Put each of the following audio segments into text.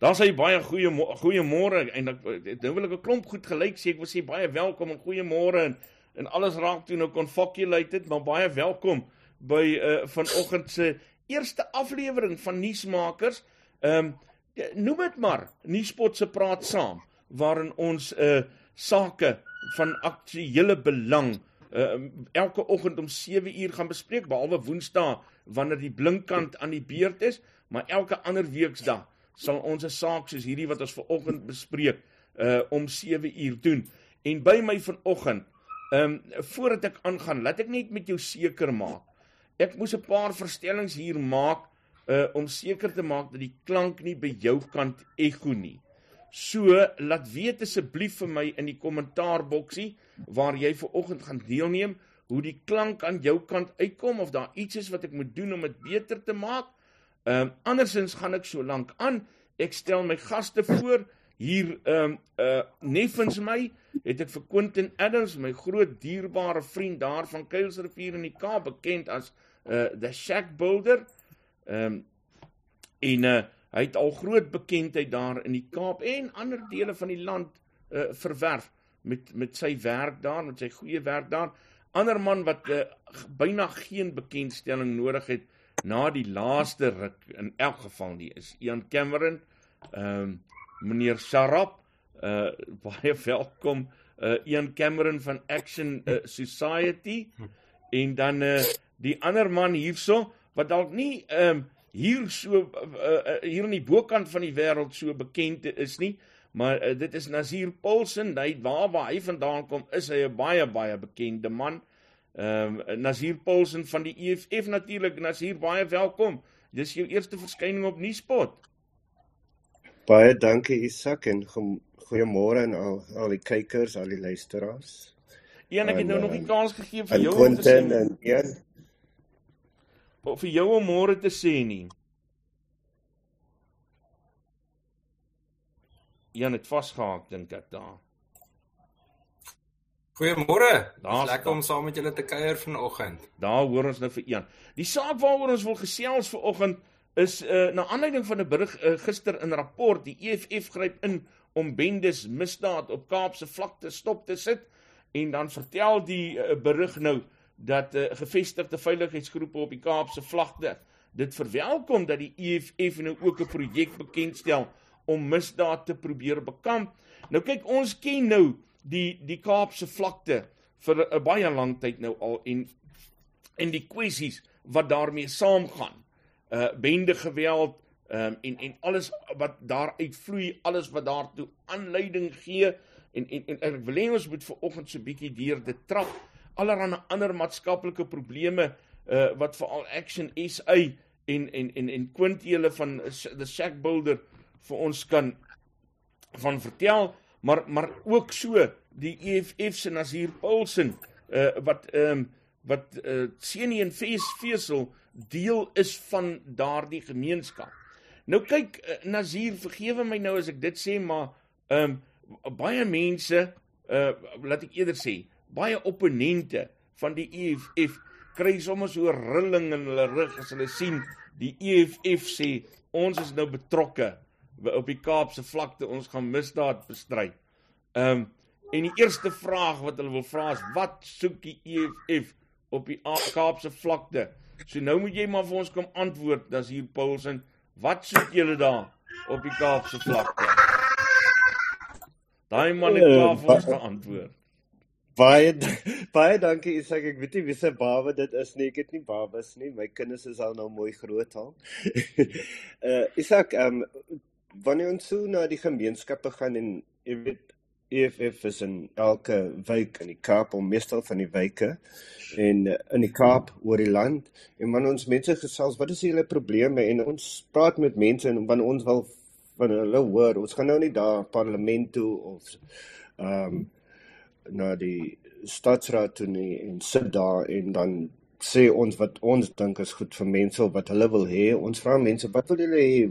Daar sê baie goeie goeie môre en ek nou wil ek 'n klomp goed gelyk sê ek wil sê baie welkom en goeie môre en en alles raak toe nou confoculated maar baie welkom by uh vanoggend se eerste aflewering van nuusmakers. Ehm um, noem dit maar nuuspot se praat saam waarin ons uh sake van aktuele belang uh elke oggend om 7 uur gaan bespreek behalwe Woensdae wanneer die blinkkant aan die beurt is, maar elke ander weekdag sal ons 'n saak soos hierdie wat ons ver oggend bespreek uh om 7 uur doen. En by my vanoggend, ehm um, voordat ek aangaan, laat ek net met jou seker maak. Ek moes 'n paar verstellings hier maak uh om seker te maak dat die klank nie by jou kant ekho nie. So laat weet asseblief vir my in die kommentaarboksie waar jy ver oggend gaan deelneem hoe die klank aan jou kant uitkom of daar iets is wat ek moet doen om dit beter te maak. Ehm um, andersins gaan ek so lank aan. Ek stel my gaste voor. Hier ehm um, uh neffens my het ek vir Quentin Adams, my groot dierbare vriend daar van Kuilsrivier in die Kaap, bekend as uh the Shack Builder. Ehm um, en uh hy het al groot bekendheid daar in die Kaap en ander dele van die land uh verwerf met met sy werk daar, met sy goeie werk daar. Ander man wat uh, byna geen bekendstelling nodig het na die laaste ruk in elk geval nie is Ian Cameron. Ehm um, meneer Sharap, uh baie welkom uh Ian Cameron van Action uh, Society en dan uh die ander man hierso wat dalk nie ehm um, hier so uh, uh, hier aan die bokant van die wêreld so bekend is nie, Maar uh, dit is Nazir Paulsen, hy waar waar hy vandaan kom, is hy 'n baie baie bekende man. Ehm um, Nazir Paulsen van die EFF natuurlik. Nazir, baie welkom. Dis jou eerste verskyning op Nuuspot. Baie dankie Isak en goeiemôre aan al al die kykers, al die luisteraars. Een ek het nou nog nie eh, kans gegee vir jou om te sê en een of vir jou om môre te sê nie. Jan het vasgehaak dink ek daar. Goeiemôre. Daar's lekker om saam met julle te kuier vanoggend. Daar hoor ons nou vir Jan. Die saak waaroor ons wil gesels vanoggend is uh na aanleiding van 'n berig uh, gister in rapport die EFF gryp in om bendes misdaad op Kaapse vlakte stop te sit en dan vertel die uh, berig nou dat uh, gevestigde veiligheidsgroepe op die Kaapse vlakte dit verwelkom dat die EFF nou ook 'n projek bekendstel om misdaad te probeer bekamp. Nou kyk, ons ken nou die die Kaapse vlakte vir 'n baie lang tyd nou al en en die kwessies wat daarmee saamgaan. Uh bende geweld um, en en alles wat daar uitvloei, alles wat daartoe aanleiding gee en en en ek wil hê ons moet vir oggend so 'n bietjie deur dit trap. Allerhande ander maatskaplike probleme uh wat veral Action SA en en en en Quintele van the Shack Builder vir ons kan van vertel, maar maar ook so die EFF se Nasir Paulsen uh, wat ehm um, wat uh, Senie en Fees Feesel deel is van daardie gemeenskap. Nou kyk uh, Nasir, vergewe my nou as ek dit sê, maar ehm um, baie mense uh laat ek eerder sê, baie opponente van die EFF kry sommer so rilling in hulle rug as hulle sien die EFF sê ons is nou betrokke op die Kaapse vlakte ons gaan misdaad bestry. Ehm um, en die eerste vraag wat hulle wil vra is wat soek die EFF op die Kaapse vlakte? So nou moet jy maar vir ons kom antwoord, dis hier Paulsen, wat soek julle daar op die Kaapse vlakte? Daai man het klaar vir ons geantwoord. Baie baie dankie Isak. Ek weet nie wie se bawe dit is nie. Ek het nie bawes nie. My kinders is al nou mooi groot al. uh Isak, ehm um, wanneer ons so na die gemeenskappe gaan en jy weet EFF is in elke wijk in die Kaap om meestal van die wijke en uh, in die Kaap oor die land en wanneer ons mense gesels wat is julle probleme? En ons praat met mense en wanneer ons wil van hulle hoor ons gaan nou nie daar parlement toe of ehm um, na die stadsraad toe nie en sit daar en dan sê ons wat ons dink is goed vir mense wat hulle wil hê. Ons vra mense wat wil julle hê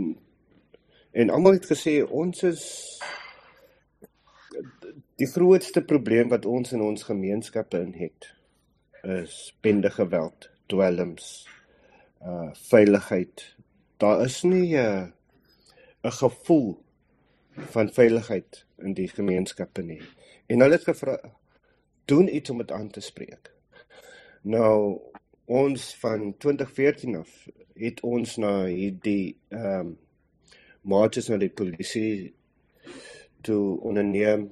En almal het gesê ons is die grootste probleem wat ons in ons gemeenskappe in het is bende geweld, dwelms, uh veiligheid. Daar is nie 'n uh, 'n gevoel van veiligheid in die gemeenskappe nie. En hulle het gevra doen iets om dit aan te spreek. Nou ons van 2014 af het ons na hierdie ehm um, marches na die polisie toe onderneem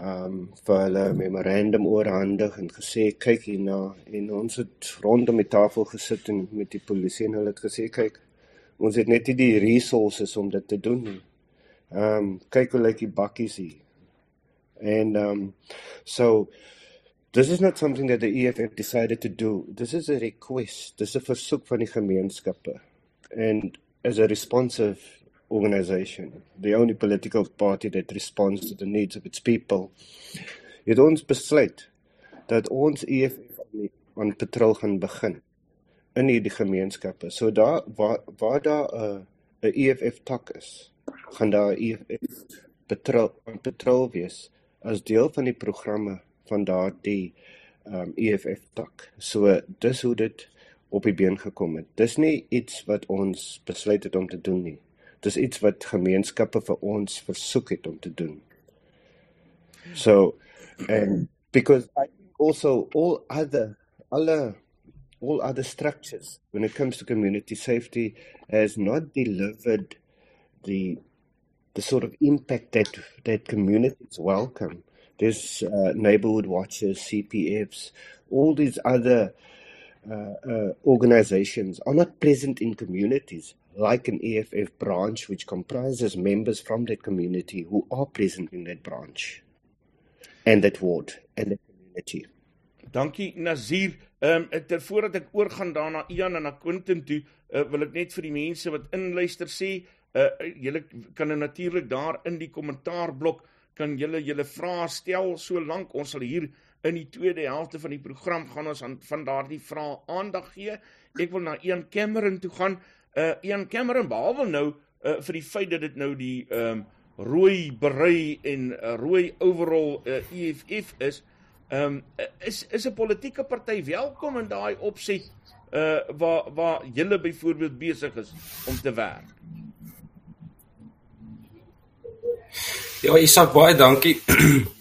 um, vir hulle memorandum oorhandig en gesê kyk hierna en ons het rondom die tafel gesit en met die polisie en hulle het gesê kyk ons het net nie die resources om dit te doen nie. Um, kyk hoe lyk die bakkies hier. And um so this is not something that the EFF decided to do. This is a request. This is a versoek van die gemeenskappe. And as a responsive organization, the only political party that responds to the needs of its people, het ons besluit dat ons EFF aan patrol gaan begin in hierdie gemeenskappe. So daar waar waar daar 'n 'n EFF tak is, gaan daar 'n EFF patrol patrol wees as deel van die programme van daardie um EFF tak. So dis hoe dit op die been gekom het. Dis nie iets wat ons besluit het om te doen nie. Dis iets wat gemeenskappe vir ons versoek het om te doen. So and because I think also all other alle all other structures when it comes to community safety has not delivered the the sort of impact that that communities welcome. There's uh, neighborhood watches, CPFs, all these other uh, uh, organizations are not present in communities like an EFF branch, which comprises members from that community who are present in that branch and that ward and that community. Dankie Nazir. Ehm um, ter voordat ek oorgaan daarna Ian en na Quentin toe, uh, wil ek net vir die mense wat inluister sê, uh julle kan nou natuurlik daar in die kommentaarblok kan julle julle vrae stel solank ons sal hier in die tweede helfte van die program gaan ons aan van daardie vrae aandag gee. Ek wil na Ian Cameron toe gaan. Uh Ian Cameron behalwe nou uh vir die feit dat dit nou die ehm um, rooi berei en uh, rooi overall uh, EFF is, ehm um, is is 'n politieke party welkom in daai opset uh waar waar julle byvoorbeeld besig is om te werk. Ja, Isak, baie dankie.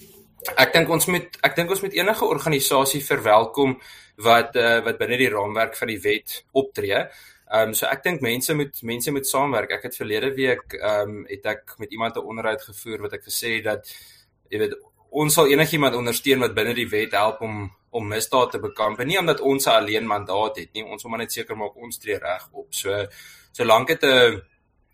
ek dink ons moet ek dink ons moet enige organisasie verwelkom wat uh, wat binne die raamwerk van die wet optree. Ehm um, so ek dink mense moet mense moet saamwerk. Ek het verlede week ehm um, het ek met iemand 'n onderhoud gevoer wat ek gesê het dat jy weet ons sal enigiemand ondersteun wat binne die wet help om om misdaad te bekamp. Nie omdat ons 'n alleen mandaat het nie. Ons wil maar net seker maak ons tree reg op. So solank dit 'n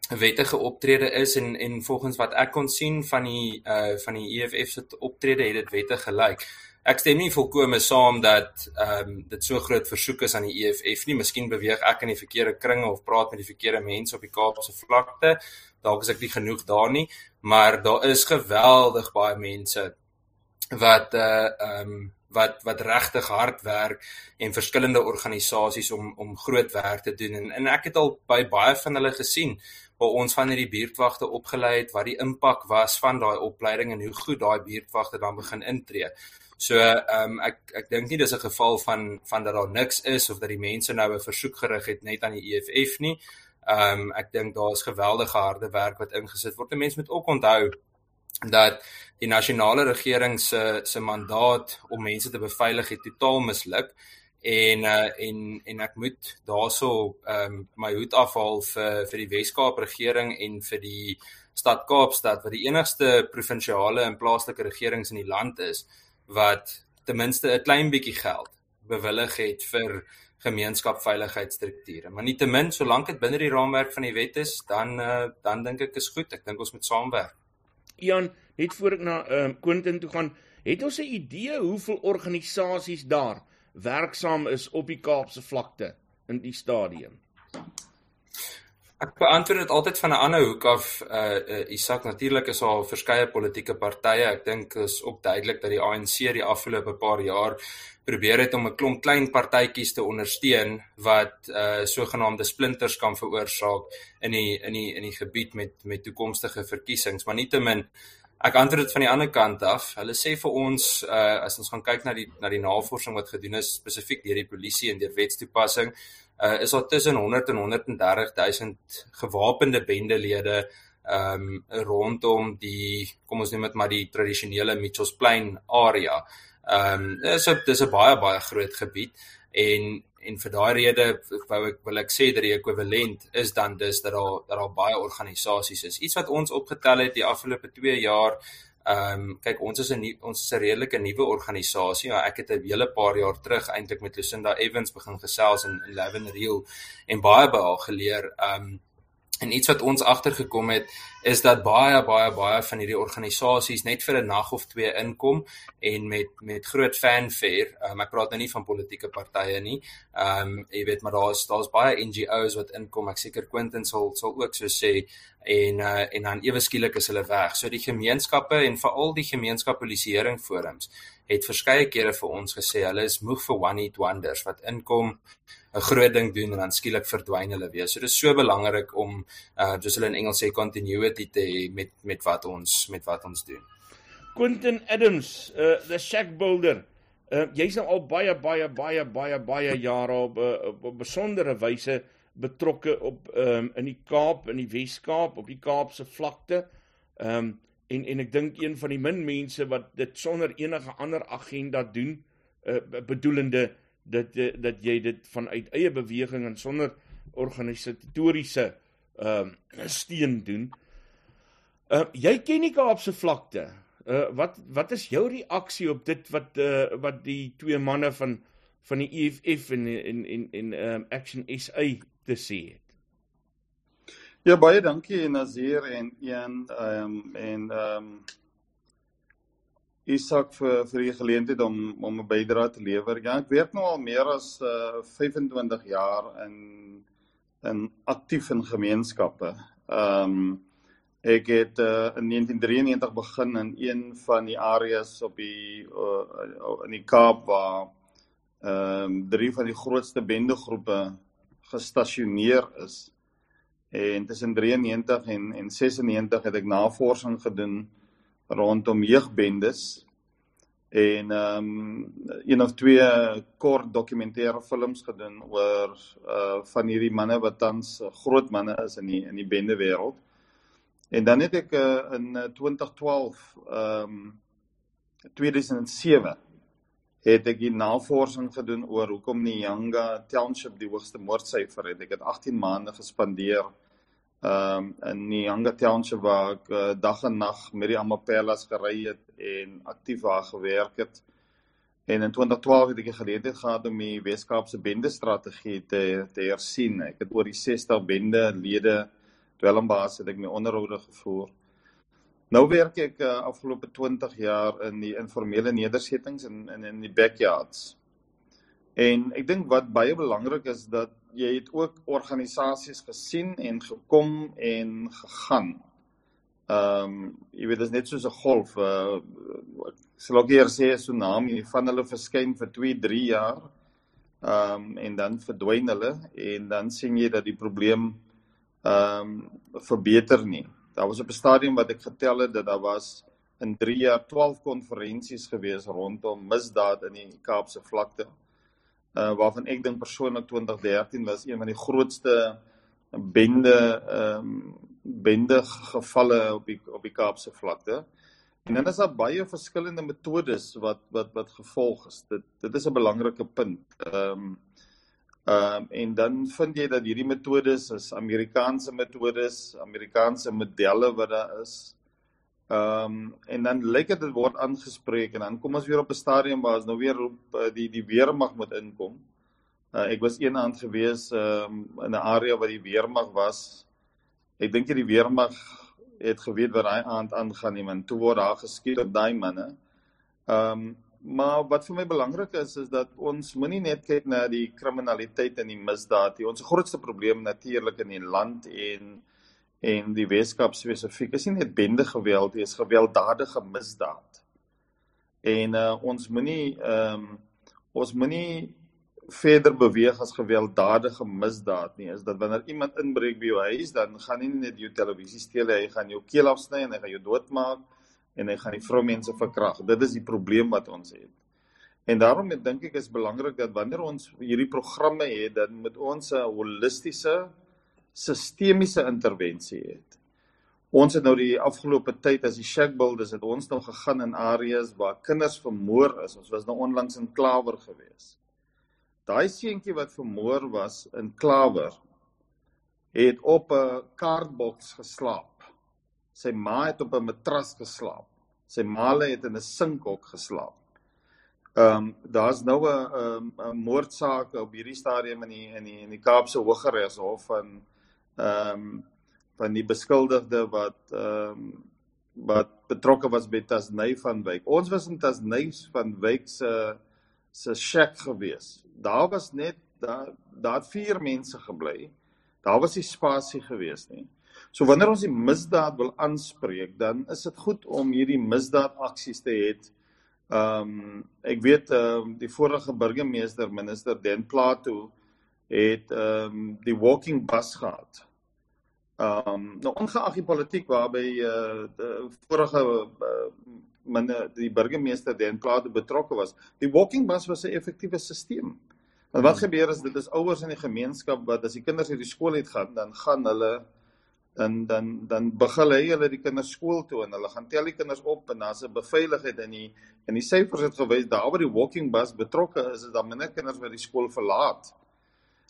wettige optrede is en en volgens wat ek kon sien van die uh van die EFF se optrede het dit wettig gelyk. Ek stem nie volkome saam dat ehm um, dit so groot versoek is aan die EFF nie. Miskien beweeg ek in die verkeerde kringe of praat met die verkeerde mense op die Kaapse vlakte. Dalk is ek nie genoeg daar nie, maar daar is geweldig baie mense wat uh ehm um, wat wat regtig hard werk en verskillende organisasies om om groot werk te doen en en ek het al by baie van hulle gesien waar ons van hierdie buurtwagte opgelei het wat die impak was van daai opleiding en hoe goed daai buurtwagte dan begin intree. So ehm um, ek ek dink nie dis 'n geval van van dat daar niks is of dat die mense nou 'n versoek gerig het net aan die EFF nie. Ehm um, ek dink daar is geweldige harde werk wat ingesit word. Mense moet ook onthou dat die nasionale regering se se mandaat om mense te beveilig het totaal misluk en uh, en en ek moet daarso ehm um, my hoed afhaal vir vir die Wes-Kaap regering en vir die stad Kaapstad wat die enigste provinsiale en plaaslike regerings in die land is wat ten minste 'n klein bietjie geld bewillig het vir gemeenskapveiligheidsstrukture. Maar nietemin, solank dit binne die raamwerk van die wet is, dan uh, dan dink ek is goed. Ek dink ons moet saamwerk. Ian, net voor ek na ehm um, Quentin toe gaan, het ons 'n idee hoeveel organisasies daar werksaam is op die Kaapse vlakte in die stadium? Ek beantwoord dit altyd van 'n ander hoek af. Uh, uh Isak natuurlik is daar verskeie politieke partye. Ek dink is ook duidelik dat die ANC die afgelope paar jaar probeer het om 'n klomp klein partytjies te ondersteun wat uh sogenaamde splinters kan veroorsaak in die in die in die gebied met met toekomstige verkiesings. Maar nietemin Ek antwoord dit van die ander kant af. Hulle sê vir ons uh as ons gaan kyk na die na die navorsing wat gedoen is spesifiek deur die polisie en deur wetstoepassing, uh is daar tussen 100 en 130 000 gewapende bendelede ehm um, rondom die kom ons noem dit maar die tradisionele Mitchells Plain area. Ehm um, dis 'n dis 'n baie baie groot gebied en en vir daai rede wou ek wil ek sê dat die ekwivalent is dan dis dat daar dat daar baie organisasies is. Iets wat ons opgetel het die afgelope 2 jaar Ehm um, kyk ons is 'n ons is 'n redelike nuwe organisasie. Ja, ek het 'n hele paar jaar terug eintlik met Lucinda Evans begin gesels in, in Levin Real en baie baie geleer. Ehm um, En iets wat ons agtergekom het is dat baie baie baie van hierdie organisasies net vir 'n nag of twee inkom en met met groot fanfare. Um, ek praat nou nie van politieke partye nie. Ehm um, jy weet maar daar's daar's baie NGOs wat inkom. Ek seker Quentin sal sal ook so sê en uh, en dan ewe skielik is hulle weg. So die gemeenskappe en veral die gemeenskapspolisieering forums het verskeie kere vir ons gesê hulle is moeg vir one hit wonders wat inkom 'n groot ding doen en dan skielik verdwyn hulle weer. So dit is so belangrik om uh soos hulle in Engels sê continuity te hê met met wat ons met wat ons doen. Quentin Adams, uh the shack builder. Uh jy's nou al baie baie baie baie baie jare op uh, op 'n besondere wyse betrokke op um in die Kaap, in die Wes-Kaap, op die Kaapse vlakte. Um en en ek dink een van die min mense wat dit sonder enige ander agenda doen uh, bedoelende dat dat jy dit vanuit eie beweging en sonder organisatoriese ehm uh, steun doen. Uh jy ken die Kaapse vlakte. Uh wat wat is jou reaksie op dit wat uh wat die twee manne van van die EFF en en en en um, Action SA te sê het? Ja baie dankie Nazir en een ehm um, en ehm um, Isak vir vir die geleentheid om om 'n bydrae te lewer. Ja, ek werk nou al meer as uh, 25 jaar in in aktief in gemeenskappe. Ehm um, ek het uh, in 1993 begin in een van die areas op die uh, in die Kaap waar ehm um, drie van die grootste bendegroepe gestasioneer is en tussen 93 en en 96 het ek navorsing gedoen rondom jeugbendes en ehm um, een of twee kort dokumentêre films gedoen oor uh van hierdie manne wat tans groot manne is in die in die bende wêreld. En dan het ek uh, in 2012 ehm um, 2007 het ek 'n navorsing gedoen oor hoekom die Yanga Township die hoogste moordsyfer het. Ek het 18 maande gespandeer ehm um, in die Yanga Township waar ek uh, dag en nag met die Amapelas gery het en aktief daar gewerk het. En in 2012 het ek die geleentheid gehad om die Weskaapse bende strategie te te hersien. Ek het oor die 60 bende lede dwelmbaas het ek my onderhoude gevoer. Nou werk ek uh, afgelope 20 jaar in die informele nedersettings in in in die backyards. En ek dink wat baie belangrik is dat jy het ook organisasies gesien en gekom en gegaan. Ehm um, jy weet dit is net soos 'n golf. Uh sal ook hier sê 'n tsunami van hulle verskyn vir 2, 3 jaar. Ehm um, en dan verdwyn hulle en dan sien jy dat die probleem ehm um, verbeter nie. Daar was op 'n stadium wat ek getel het dat daar was in 3 jaar 12 konferensies gewees rondom misdaad in die Kaapse vlakte uh waarvan ek dink persoonlik 2013 was een van die grootste bende ehm um, bende gevalle op die op die Kaapse vlakte. En dan is daar baie verskillende metodes wat wat wat gevolg is. Dit dit is 'n belangrike punt. Ehm um, ehm um, en dan vind jy dat hierdie metodes is Amerikaanse metodes, Amerikaanse modelle wat daar is. Ehm um, en dan lyk dit word aangespreek en dan kom ons weer op 'n stadium waar ons nou weer op uh, die die weermag moet inkom. Uh, ek was eendag gewees um, in 'n area waar die weermag was. Ek dink die weermag het geweet wat daai aand aangaan nie, want toe word daar geskiet op daai manne. Ehm um, maar wat vir my belangrik is is dat ons moenie net kyk na die kriminaliteit en die misdaad nie. Ons grootste probleem natuurlik in die land en en die Weskaap spesifiek is nie net bende geweld, dit is gewelddadige misdaad. En uh, ons moenie ehm um, ons moenie verder beweeg as gewelddadige misdaad nie. Is dat wanneer iemand inbreek by jou huis, dan gaan nie net jou televisie steel, hy gaan jou keel afsny en hy gaan jou doodmaak. En hy gaan die vroumense verkrag. Dit is die probleem wat ons het. En daarom dink ek is belangrik dat wanneer ons hierdie programme het, dan moet ons 'n holistiese sistemiese intervensie het. Ons het nou die afgelope tyd as die Shackbuild is dit ons nou gegaan in areas waar kinders vermoor is. Ons was nou onlangs in Klawer gewees. Daai seentjie wat vermoor was in Klawer het op 'n kaartboks geslaap. Sy ma het op 'n matras geslaap. Sy ma het in 'n sinkhok geslaap. Ehm um, daar's nou 'n 'n moordsaak op hierdie stadium in die in die in die Kaapse Hooggeregshof van ehm um, van die beskuldigde wat ehm um, wat betrokke was by Tasney van Wyk. Ons was in Tasney van Wyk se se shack gewees. Daar was net daar daar vier mense gebly. Daar was nie spasie gewees nie. So wanneer ons die misdaad wil aanspreek, dan is dit goed om hierdie misdaadaksies te hê Ehm um, ek weet ehm um, die vorige burgemeester minister Den Plato het ehm um, die walking bus gehad. Ehm um, nou ongeag die politiek waarby eh uh, die vorige uh, minder die burgemeester Den Plato betrokke was, die walking bus was 'n effektiewe stelsel. Want wat gebeur is dit is ouers in die gemeenskap wat as die kinders uit die skool het gaan, dan gaan hulle dan dan dan begelei hulle die kinders skool toe en hulle gaan tel die kinders op en daar's 'n beveiligheid in die in die syfers het gewys daar waar die walking bus betrokke is is daar minder kinders wat die skool verlaat.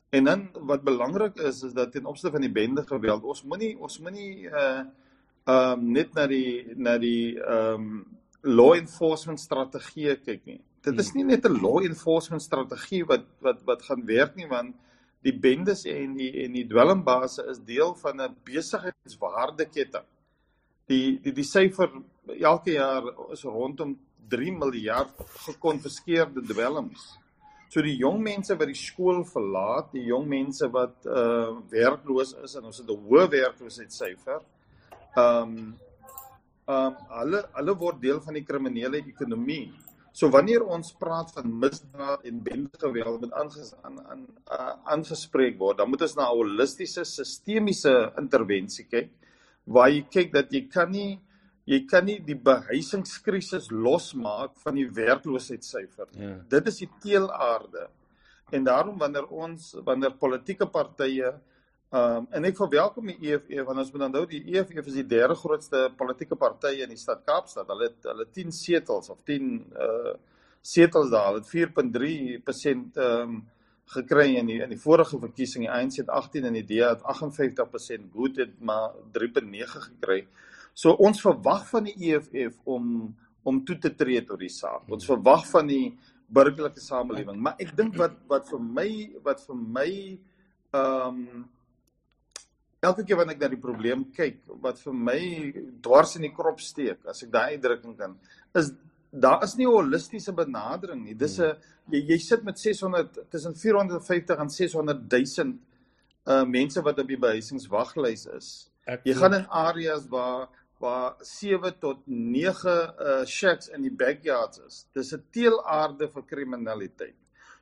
En dan wat belangrik is is dat ten opsigte van die bende geweld ons moenie ons moenie uh ehm um, net na die na die ehm um, law enforcement strategie kyk nie. Dit is hmm. nie net 'n law enforcement strategie wat wat wat gaan werk nie want die bendes en die en die dwelmbase is deel van 'n besigheidswaardeketting. Die die die syfer elke jaar is rondom 3 miljard gekonfiskeerde dwelms. So die jong mense wat die skool verlaat, die jong mense wat uh werkloos is en ons het 'n hoë werkloosheidssyfer. Um um hulle hulle word deel van die kriminele ekonomie. So wanneer ons praat van misdaad en bendegeweld met aanges, aan aan aangespreek word, dan moet ons na 'n holistiese sistemiese intervensie kyk waar jy kyk dat jy kan nie jy kan nie die behuisingskrisis losmaak van die werkloosheidssyfer. Ja. Dit is die teelaarde. En daarom wanneer ons wanneer politieke partye Ehm um, en ek verwelkom die EFF want ons moet onthou die EFF is die derde grootste politieke party in die stad Kaapstad. Hulle het hulle 10 setels of 10 uh setels daar. Hulle het 4.3% ehm um, gekry in die in die vorige verkiesing. Die ANC het 18 en die DA het 58%. Goed het maar 3.9 gekry. So ons verwag van die EFF om om toe te tree tot die saak. Ons verwag van die burgerlike samelewing. Maar ek dink wat wat vir my wat vir my ehm um, elke keer wanneer ek na die probleem kyk wat vir my dwars in die krop steek as ek daai uitdrukking kan is daar is nie 'n holistiese benadering nie. Dis 'n jy, jy sit met 600 tussen 450 en 600 000 uh mense wat op die behuisingswaglys is. Ek jy gaan in areas waar waar 7 tot 9 uh shacks in die backyards is. Dis 'n teelaarde vir kriminaliteit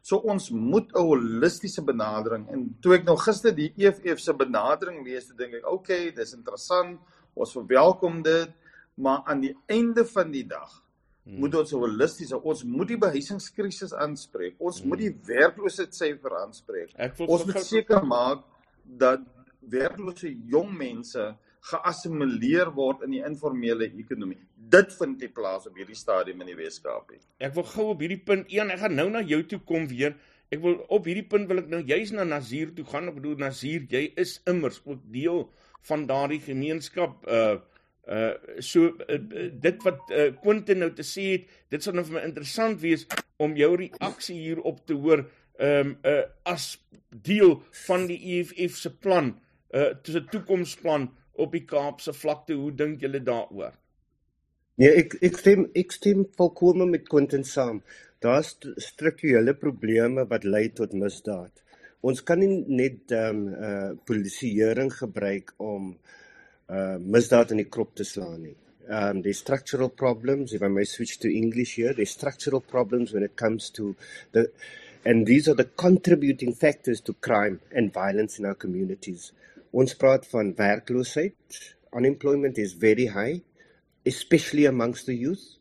So ons moet 'n holistiese benadering en toe ek nou gister die EFF se benadering lees, toe dink ek, "Oké, okay, dis interessant. Ons verwelkom dit, maar aan die einde van die dag hmm. moet ons 'n holistiese, ons moet die behuisingskrisis aanspreek. Ons hmm. moet die werkloosheidsyfer aanspreek. Ons moet seker maak dat werklose jong mense geassimileer word in die informele ekonomie. Dit vind nie plaas op hierdie stadium in die Weskaap nie. Ek wil gou op hierdie punt een, ek gaan nou na jou toe kom weer. Ek wil op hierdie punt wil ek nou juis na Nazir toe gaan. Ek bedoel Nazir, jy is immers ook deel van daardie gemeenskap uh uh so uh, dit wat uh, Quentin nou te sê het, dit sal nou vir my interessant wees om jou reaksie hierop te hoor um uh as deel van die EFF se plan uh 'n toekomsplan op die Kaapse vlakte. Hoe dink julle daaroor? Nee, ek ek stem ek stem volkome met Quentin saam. Daar's strukturele probleme wat lei tot misdaad. Ons kan nie net ehm um, uh polisieering gebruik om uh misdaad in die krop te slaan nie. Um there's structural problems if I may switch to English here. There's structural problems when it comes to the and these are the contributing factors to crime and violence in our communities. Ons praat van werkloosheid. Unemployment is very high. especially amongst the youth.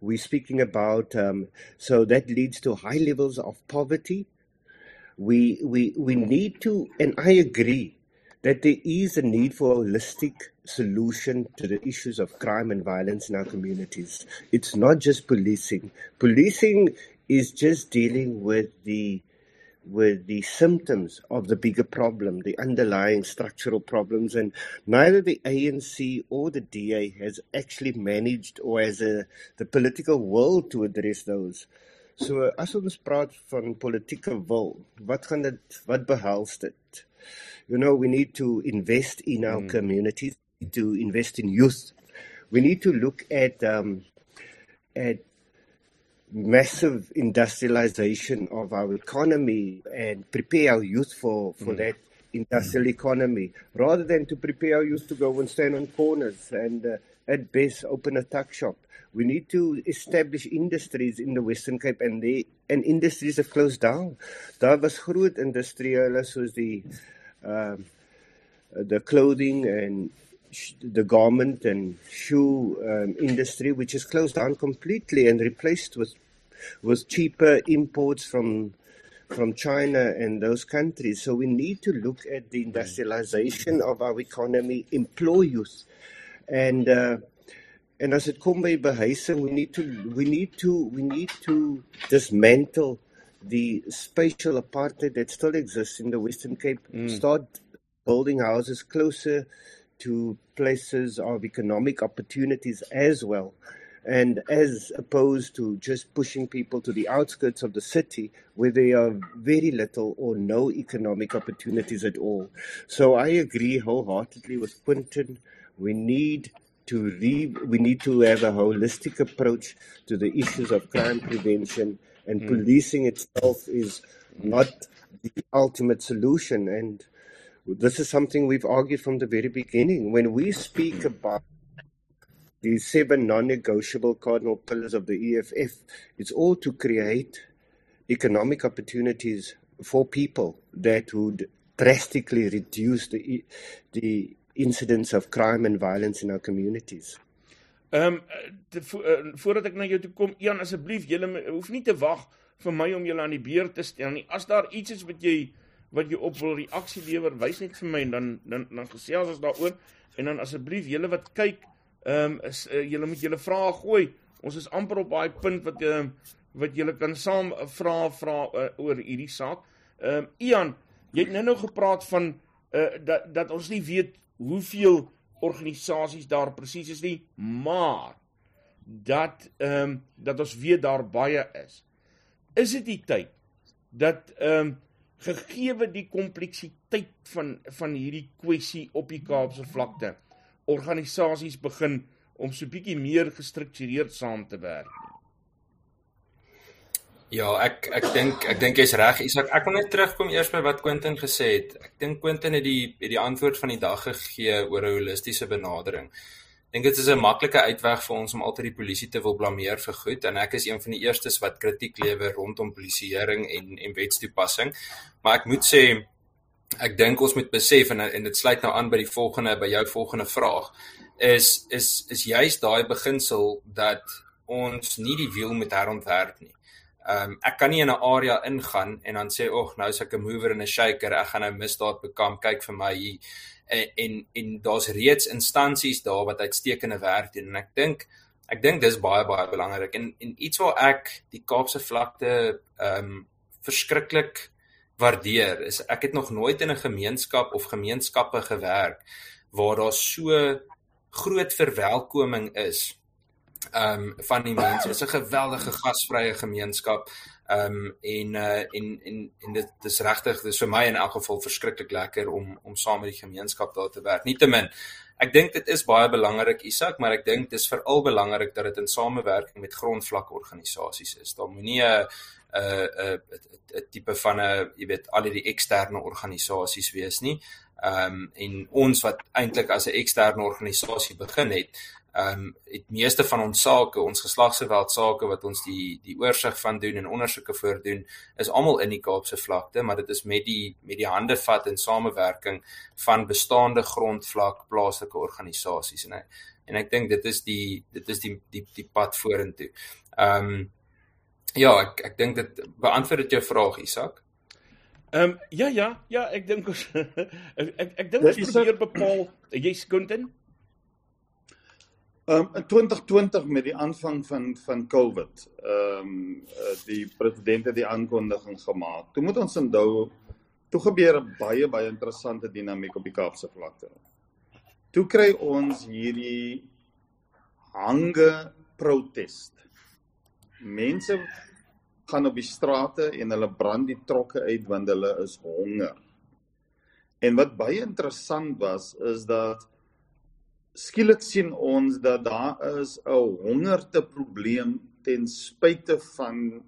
We're speaking about um, so that leads to high levels of poverty. We we we need to, and I agree that there is a need for a holistic solution to the issues of crime and violence in our communities. It's not just policing. Policing is just dealing with the with the symptoms of the bigger problem, the underlying structural problems, and neither the ANC or the DA has actually managed or has a, the political will to address those. So as ons praat van politieke wil, wat gaan dit wat behels dit? You know, we need to invest in our mm. communities, to invest in youth. We need to look at um, at massive industrialization of our economy and prepare our youth for, for mm. that industrial economy rather than to prepare our youth to go and stand on corners and uh, at best open a tuck shop. We need to establish industries in the Western Cape and they and industries have closed down. Daar was groot industriële soos die um the clothing and the garment and shoe um, industry, which is closed down completely and replaced with with cheaper imports from from China and those countries. So we need to look at the industrialization of our economy, employ youth, and uh, and as it kom by behuising, we need to we need to we need to dismantle the spatial apartheid that still exists in the Western Cape. Mm. Start building houses closer to places of economic opportunities as well. And as opposed to just pushing people to the outskirts of the city where there are very little or no economic opportunities at all. So I agree wholeheartedly with Quinton. We need to re- we need to have a holistic approach to the issues of crime prevention and mm. policing itself is not the ultimate solution and this is something we've argued from the very beginning. When we speak about the seven non-negotiable cardinal pillars of the EFF, it's all to create economic opportunities for people that would drastically reduce the the incidence of crime and violence in our communities. Ehm um, voordat ek na jou toe kom, Ian asseblief, jy hoef nie te wag vir my om julle aan die beer te stel nie. As daar iets is wat jy wat jy op wil reaksie lewer, wys net vir my en dan dan dan gesels ons daaroor en dan asseblief julle wat kyk, ehm um, is uh, julle moet julle vrae gooi. Ons is amper op daai punt wat ehm uh, wat julle kan saam vra vra uh, oor hierdie saak. Ehm um, Ian, jy het nou nou gepraat van uh, dat dat ons nie weet hoeveel organisasies daar presies is nie, maar dat ehm um, dat ons weet daar baie is. Is dit die tyd dat ehm um, gegeewe die kompleksiteit van van hierdie kwessie op die Kaapse vlakte organisasies begin om so bietjie meer gestruktureerd saam te werk. Ja, ek ek dink ek dink jy's reg. Isak, ek wil net terugkom eers by wat Quentin gesê het. Ek dink Quentin het die het die antwoord van die dag gegee oor 'n holistiese benadering. Ek dink dit is 'n maklike uitweg vir ons om altyd die polisie te wil blameer vir goed en ek is een van die eerstes wat kritiek lewer rondom polisieering en en wetstoepassing. Maar ek moet sê ek dink ons moet besef en en dit sluit nou aan by die volgende by jou volgende vraag is is is juist daai beginsel dat ons nie die wiel moet herontwerp nie. Ehm um, ek kan nie in 'n area ingaan en dan sê ag nou is ek 'n mover en 'n shaker, ek gaan nou misdaad bekamp, kyk vir my hier. En en, en daar's reeds instansies daar wat uitstekende werk doen. En ek dink ek dink dis baie baie belangrik. En en iets waar ek die Kaapse vlakte ehm um, verskriklik waardeer is ek het nog nooit in 'n gemeenskap of gemeenskappe gewerk waar daar so groot verwelkoming is um van die mense. Is 'n geweldige gasvrye gemeenskap. Um en uh en en en dit is regtig dis vir my in elk geval verskriklik lekker om om saam met die gemeenskap daar te werk. Nietemin Ek dink dit is baie belangrik Isak, maar ek dink dis veral belangrik dat dit in samewerking met grondvlak organisasies is. Daar moenie 'n 'n 'n tipe van 'n jy weet al die eksterne organisasies wees nie. Ehm um, en ons wat eintlik as 'n eksterne organisasie begin het, ehm um, die meeste van ons sake, ons geslagsgeweld sake wat ons die die oorsig van doen en ondersoeke voordoen, is almal in die Kaapse vlakte, maar dit is met die met die hande vat in samewerking van bestaande grondvlak plaaslike organisasies en en ek dink dit is die dit is die die die pad vorentoe. Ehm um, ja, ek ek dink dit beantwoord dit jou vraag Isak. Ehm um, ja ja, ja, ek dink ons ek ek, ek dink ons moet hier bepaal jy's Quentin. Um, in 2020 met die aanvang van van COVID, ehm um, die president het die aankondiging gemaak. Toe moet ons onthou toe gebeur 'n baie baie interessante dinamiek op die Kaapse vlakte. Toe kry ons hierdie hange protest. Mense gaan op die strate en hulle brand die trokke uit want hulle is honger. En wat baie interessant was is dat skielik sien ons dat daar is 'n hongerte probleem ten spyte van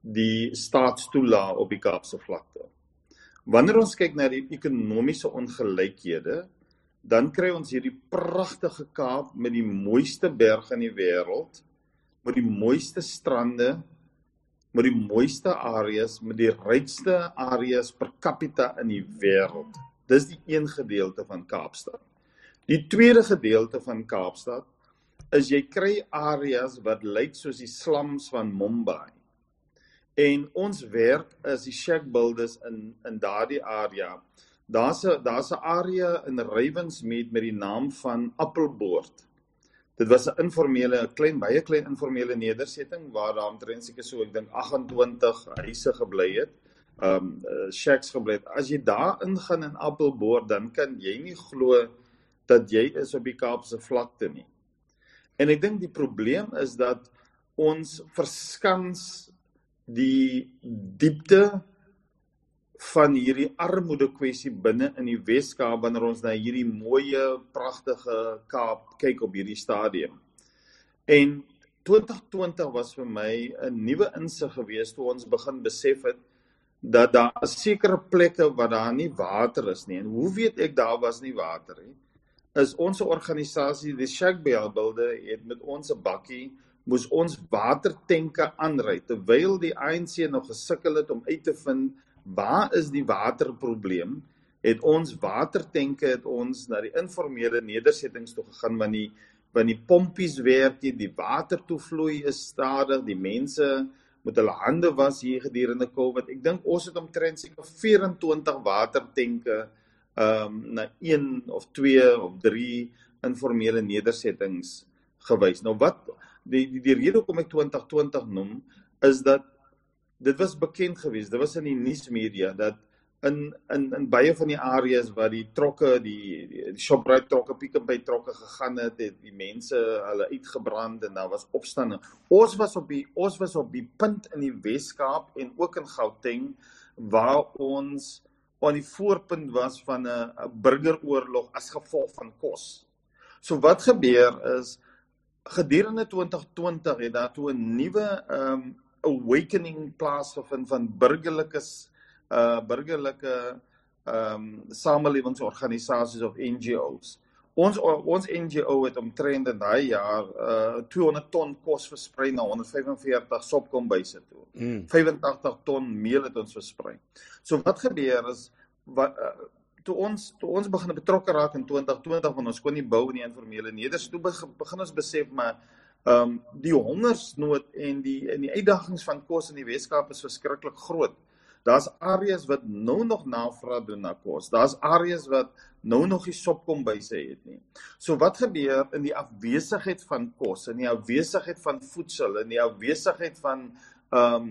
die staatstoela op die Kaapse vlakte. Wanneer ons kyk na die ekonomiese ongelykhede, dan kry ons hierdie pragtige Kaap met die mooiste berge in die wêreld, met die mooiste strande, met die mooiste areas, met die rykste areas per capita in die wêreld. Dis die een gedeelte van Kaapstad. Die tweede gedeelte van Kaapstad is jy kry areas wat lyk soos die slums van Mumbai. En ons werk is die shack builders in in daardie area. Daar's 'n daar's 'n area in Rywensmeet met die naam van Appelboord. Dit was 'n informele, klein baie klein informele nedersetting waar daar omtrent seker so ek dink 28 huise gebly het. Um shacks gebly het. As jy daar ingaan in Appelboord, dan kan jy nie glo dat jy is op die Kaapse vlakte nie. En ek dink die probleem is dat ons verskans die diepte van hierdie armoede kwessie binne in die Weskaap wanneer ons na hierdie mooi pragtige Kaap kyk op hierdie stadium. En 2020 was vir my 'n nuwe insig geweest toe ons begin besef het dat daar sekere plekke waar daar nie water is nie. En hoe weet ek daar was nie water nie? is ons organisasie die Shackbell Builder het met ons 'n bakkie moes ons watertenke aanry terwyl die ANC nog gesukkel het om uit te vind waar is die waterprobleem het ons watertenke het ons na die informele nedersettings toe gegaan want die want die pompies werk nie die water toe vloei is stadig die mense met hulle hande was hier gedurende Covid ek dink ons het omtrent seker 24 watertenke ehm um, na een of twee of drie informele nedersettings gewys. Nou wat die die, die rede hoekom ek 2020 noem is dat dit was bekend geweest. Dit was in die nuusmedia dat in in in baie van die areas waar die trokke die, die, Shoprite trokke Pick n Pay trokke gegaan het, het die mense hulle uitgebrand en daar was opstande. Ons was op die ons was op die punt in die Wes-Kaap en ook in Gauteng waar ons aan die voorpunt was van 'n burgeroorlog as gevolg van kos. So wat gebeur is gedurende 2020 het daar toe 'n nuwe um awakening plaasgevind van burgerlikes uh burgerlike um samelewingsorganisasies of NGOs. Ons ons NGO het omtrent in daai jaar uh 200 ton kos versprei na 145 sopkombuise toe. Mm. 85 ton meel het ons versprei. So wat gebeur is wat uh, toe ons toe ons begin betrokke raak in 2020 van ons kon nie bou in die informele neders toe begin ons besef maar ehm um, die hongersnood en die en die uitdagings van kos in die Weskaap is verskriklik groot. Daar's areas wat nou nog navraag doen na kos. Daar's areas wat nou nog nie sopkombuise het nie. So wat gebeur in die afwesigheid van kos, in die afwesigheid van voedsel, in die afwesigheid van ehm um,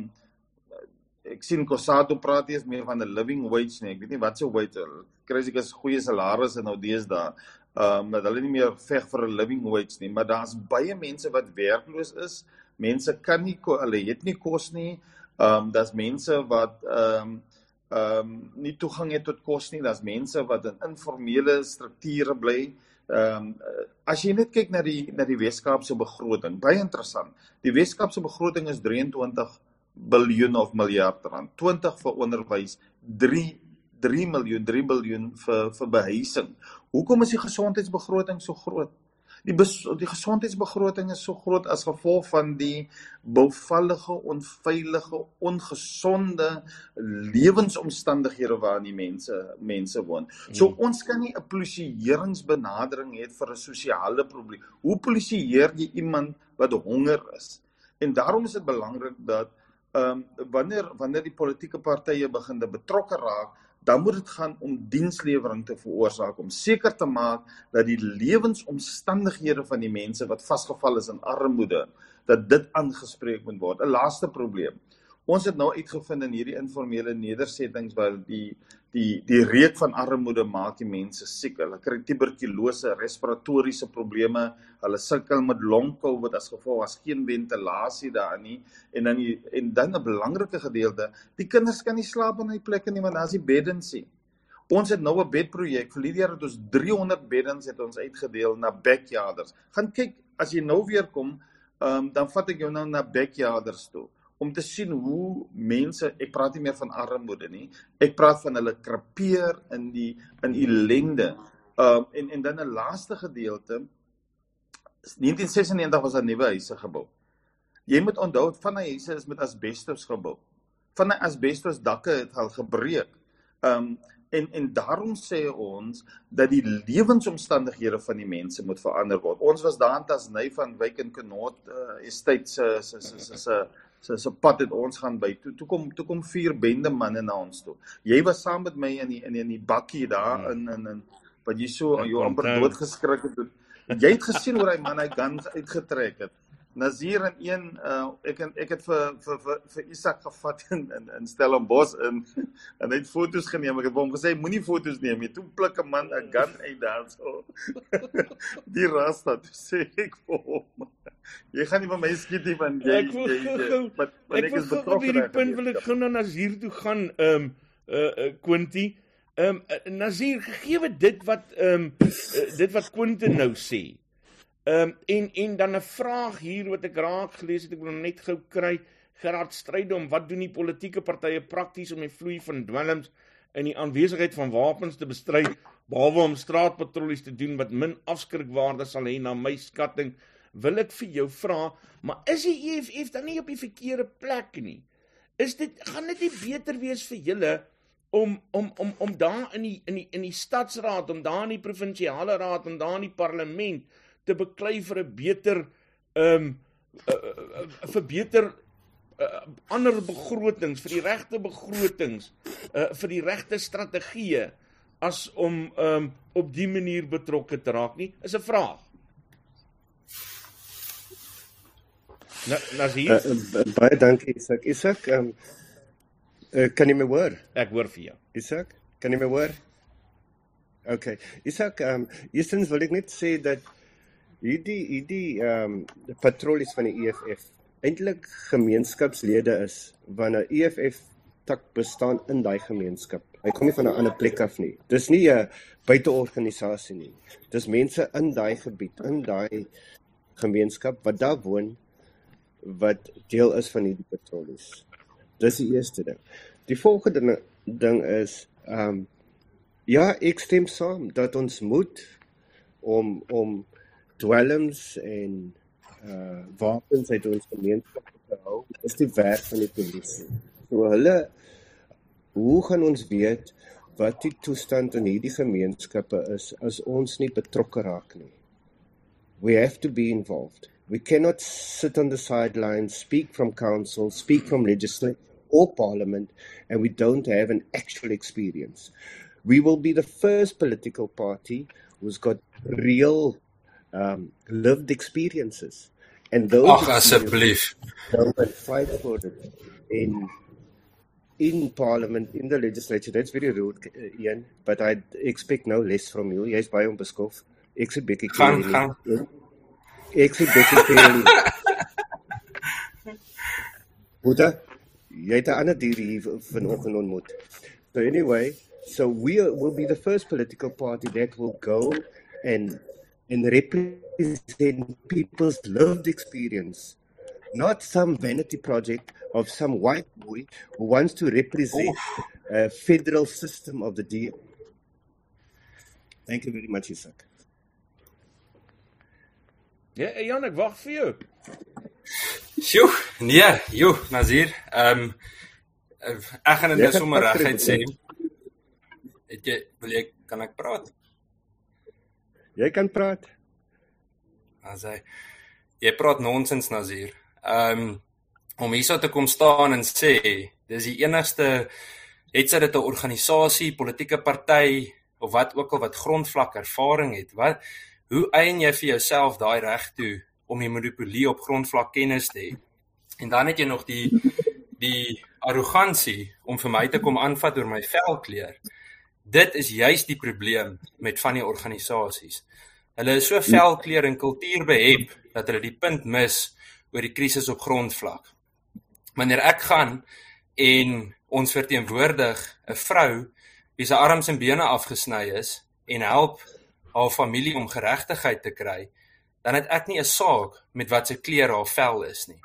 ek sien Kosato praat eers meer van 'n living wage nie. Ek weet nie wat se wage kry as ek 'n goeie salaris en nou deesdae. Ehm um, dat hulle nie meer veg vir 'n living wage nie, maar daar's baie mense wat werkloos is. Mense kan nie hulle het nie kos nie. Ehm um, daar's mense wat ehm um, ehm um, nie toegang het tot kos nie. Daar's mense wat in informele strukture bly. Ehm um, as jy net kyk na die na die Weskaap se begroting, baie interessant. Die Weskaap se begroting is 23 biljoen of miljard rand. 20 vir onderwys, 3 3 miljoen, 3 biljoen vir vir behuising. Hoekom is die gesondheidsbegroting so groot? Die bes, die gesondheidsbegroting is so groot as gevolg van die bouvallige, onveilige, ongesonde lewensomstandighede waarin die mense mense woon. So mm. ons kan nie 'n polisieeringsbenadering hê vir 'n sosiale probleem. Hoe polisieer jy iemand wat honger is? En daarom is dit belangrik dat ehm um, wanneer wanneer die politieke partye begin betrokke raak dan moet dit gaan om dienslewering te veroorsaak om seker te maak dat die lewensomstandighede van die mense wat vasgevall is in armoede dat dit aangespreek moet word. 'n Laaste probleem. Ons het nou uitgevind in hierdie informele nedersettings waar die die die reuk van armoede maak die mense siek. Hulle kry tuberkulose, respiratoriese probleme, hulle sukkel met long-covid as gevolg as geen ventilasie daar nie en dan die, en dan 'n belangrike gedeelte, die kinders kan nie slaap in hulle plekke nie want daar's nie beddens nie. Ons het nou 'n bedprojek. Vir hierdie jaar het ons 300 beddens het ons uitgedeel na backyarders. Gaan kyk as jy nou weer kom, um, dan vat ek jou nou na backyarders toe om te sien hoe mense, ek praat nie meer van armoede nie. Ek praat van hulle krapeer in die in ellende. Um en en dan 'n laaste gedeelte 1996 was daar nuwe huise gebou. Jy moet onthou van die huise is met asbestos gebou. Van die asbestos dakke het al gebreek. Um en en daarom sê ons dat die lewensomstandighede van die mense moet verander word. Ons was daar in Tasney van Wyk en Knot uh, estate se se se se so so pad het ons gaan by toe toe kom toe kom vier bende manne na ons toe. Jy was saam met my in die in die, in die bakkie daar hmm. in in in wat jy so jou amper dood geskrik het. Jy het gesien hoe hy man hy guns uitgetrek het. Nazir en een uh, ek en ek het vir vir vir, vir Isak gevat in in, in Stellenbosch in en hy het foto's geneem. Ek het hom gesê moenie foto's neem nie. Toe pluk 'n man 'n gun uit daar so. Die rasta sê ek vir hom. Jy gaan nie van my skiet nie want jy ek wil gou wat wat ek is betrokke. Op hierdie punt wil ek gou na Nazir toe gaan ehm um, uh uh Quinty. Ehm um, Nazir gegee dit wat ehm um, uh, dit wat Quinty nou sê. Ehm um, en en dan 'n vraag hier wat ek raak gelees het ek wil net gou kry Gerard stryd om wat doen die politieke partye prakties om die vloei van dwelms in die aanwesigheid van wapens te bestry behalwe om straatpatrollies te doen wat min afskrikwaarde sal hê na my skatting wil ek vir jou vra, maar is die EFF dan nie op die verkeerde plek nie? Is dit gaan dit nie beter wees vir julle om om om om daar in die in die in die stadsraad, om daar in die provinsiale raad, om daar in die parlement te beklei vir 'n beter ehm um, uh, uh, uh, vir beter uh, ander begrotings, vir die regte begrotings, uh, vir die regte strategieë as om um, op die manier betrokke te raak nie? Is 'n vraag. Nazir. Uh, uh, baie dankie Isak. Isak, ehm um, uh, kan jy my hoor? Ek hoor vir jou. Isak, kan jy my hoor? OK. Isak, ehm um, eerstens wil ek net sê dat hierdie hierdie ehm um, patrollies van die EFF eintlik gemeenskapslede is wanneer EFF tak bestaan in daai gemeenskap. Hy kom nie van 'n ander plek af nie. Dis nie 'n buiteorganisasie nie. Dis mense in daai gebied, in daai gemeenskap wat daar woon wat deel is van hierdie patrollies. Dis die eerste ding. Die volgende ding is ehm um, ja, ek stem saam dat ons moet om om dwelms en uh wapens uit ons gemeenskap te hou. Dis die werk van die polisie. So hulle hoe gaan ons weet wat die toestand in hierdie gemeenskappe is as ons nie betrokke raak nie? We have to be involved. We cannot sit on the sidelines, speak from council, speak from legislature or parliament, and we don't have an actual experience. We will be the first political party who's got real um, lived experiences. And those Ach, asseblief. They'll fight for it in in parliament, in the legislature. That's very rude, uh, Ian, but I expect no less from you. Jy's baie onbeskof. Ek sê bietjie gaan gaan. Ek sê bietjie veel. Boeta, jy het 'n ander dier hier vanoggend ontmoet. So anyway, so we will be the first political party that will go and and represent people's lived experience, not some vanity project of some white boy who wants to represent oh. a federal system of the DM. Thank you very much, Isaac. Ja, Jan, ek wag vir jou. Sjoe, nee, joe, Nazir. Ehm um, ek gaan dit sommer reguit sê. Het jy wil jy kan ek praat? Jy kan praat. As hy jy praat nonsens Nazir. Ehm um, om hierso te kom staan en sê dis die enigste het sy dit 'n organisasie, politieke party of wat ook al wat grondvlak ervaring het. Wat hoe eien jy vir jouself daai reg toe om die monopolie op grondvlak kennis te hê? En dan het jy nog die die arrogansie om vir my te kom aanvat oor my velkleur. Dit is juis die probleem met van die organisasies. Hulle is so velkleur en kultuur behep dat hulle die punt mis oor die krisis op grondvlak. Wanneer ek gaan en ons verteenwoordig 'n vrou wie se arms en bene afgesny is en help haar familie om geregtigheid te kry, dan het ek nie 'n saak met wat se kleur haar vel is nie.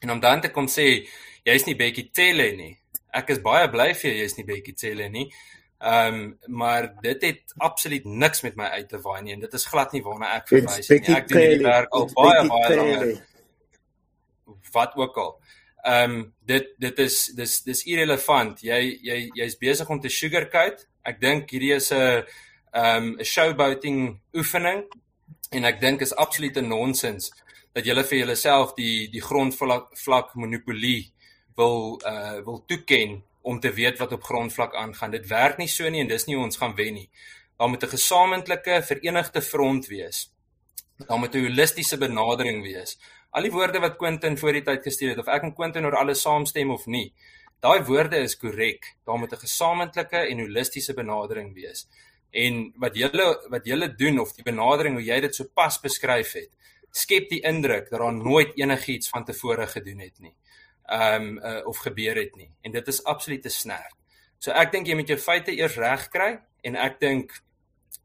En om dan te kom sê jy's nie Becky Telle nie. Ek is baie bly vir jou jy's nie Becky Telle nie. Ehm um, maar dit het absoluut niks met my uit te waai nie en dit is glad nie waarna ek verwys nie. Ek doen hierdie werk al baie baie lank. Wat ook al. Ehm um, dit dit is dis dis irrelevant. Jy jy jy's besig om te sugarcoat. Ek dink hierdie is 'n ehm um, 'n showboating oefening en ek dink is absoluut 'n nonsens dat julle vir julleself die die grondvlak vlak monopolie wil uh wil toeken om te weet wat op grondvlak aangaan. Dit werk nie so nie en dis nie hoe ons gaan wen nie. Daar moet 'n gesamentlike verenigde front wees. Daar moet 'n holistiese benadering wees al die woorde wat Quentin voor die tyd gestuur het of ek en Quentin oor alles saamstem of nie. Daai woorde is korrek. Daar moet 'n gesamentlike en holistiese benadering wees. En wat julle wat julle doen of die benadering hoe jy dit sopas beskryf het, skep die indruk dat daar nooit enigiets van tevore gedoen het nie. Ehm um, uh, of gebeur het nie. En dit is absoluut te snerd. So ek dink jy moet jou feite eers reg kry en ek dink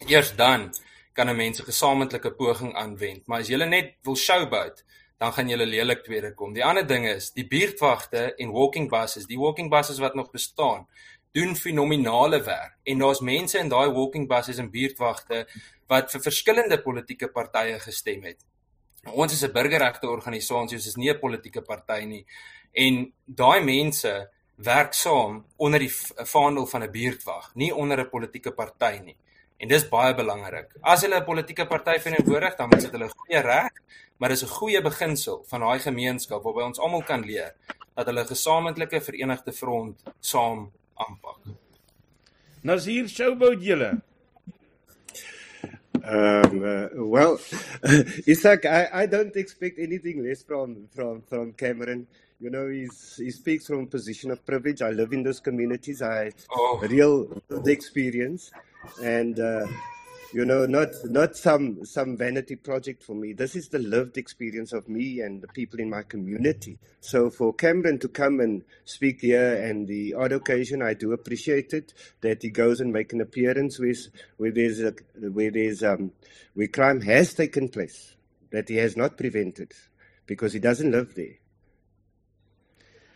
eers dan kan 'n mens 'n gesamentlike poging aanwend. Maar as jy net wil showboat, dan gaan julle lelik tweede kom. Die ander ding is, die buurtwagte en walking buses, die walking buses wat nog bestaan, doen fenominale werk. En daar's mense in daai walking buses en buurtwagte wat vir verskillende politieke partye gestem het. Ons is 'n burgerregte organisasie, ons is nie 'n politieke party nie. En daai mense werk saam onder die vaandel van 'n buurtwag, nie onder 'n politieke party nie. En dis baie belangrik. As hulle 'n politieke party verteenwoordig, dan moet hulle goeie reg maar dis 'n goeie beginsel van daai gemeenskap waarby ons almal kan leer dat hulle gesamentlike verenigde front saam aanpak. Nazir Showboat julle. Um uh, well Isaac I I don't expect anything less from from from Cameron. You know he's he speaks from a position of privilege. I live in those communities. I oh. real the experience and uh you know not not some some vanity project for me. This is the lived experience of me and the people in my community. So for cameron to come and speak here and the odd occasion i do appreciate it that he goes and make an appearance with where there's a, where there's um where crime has taken place that he has not prevented because he doesn't live there.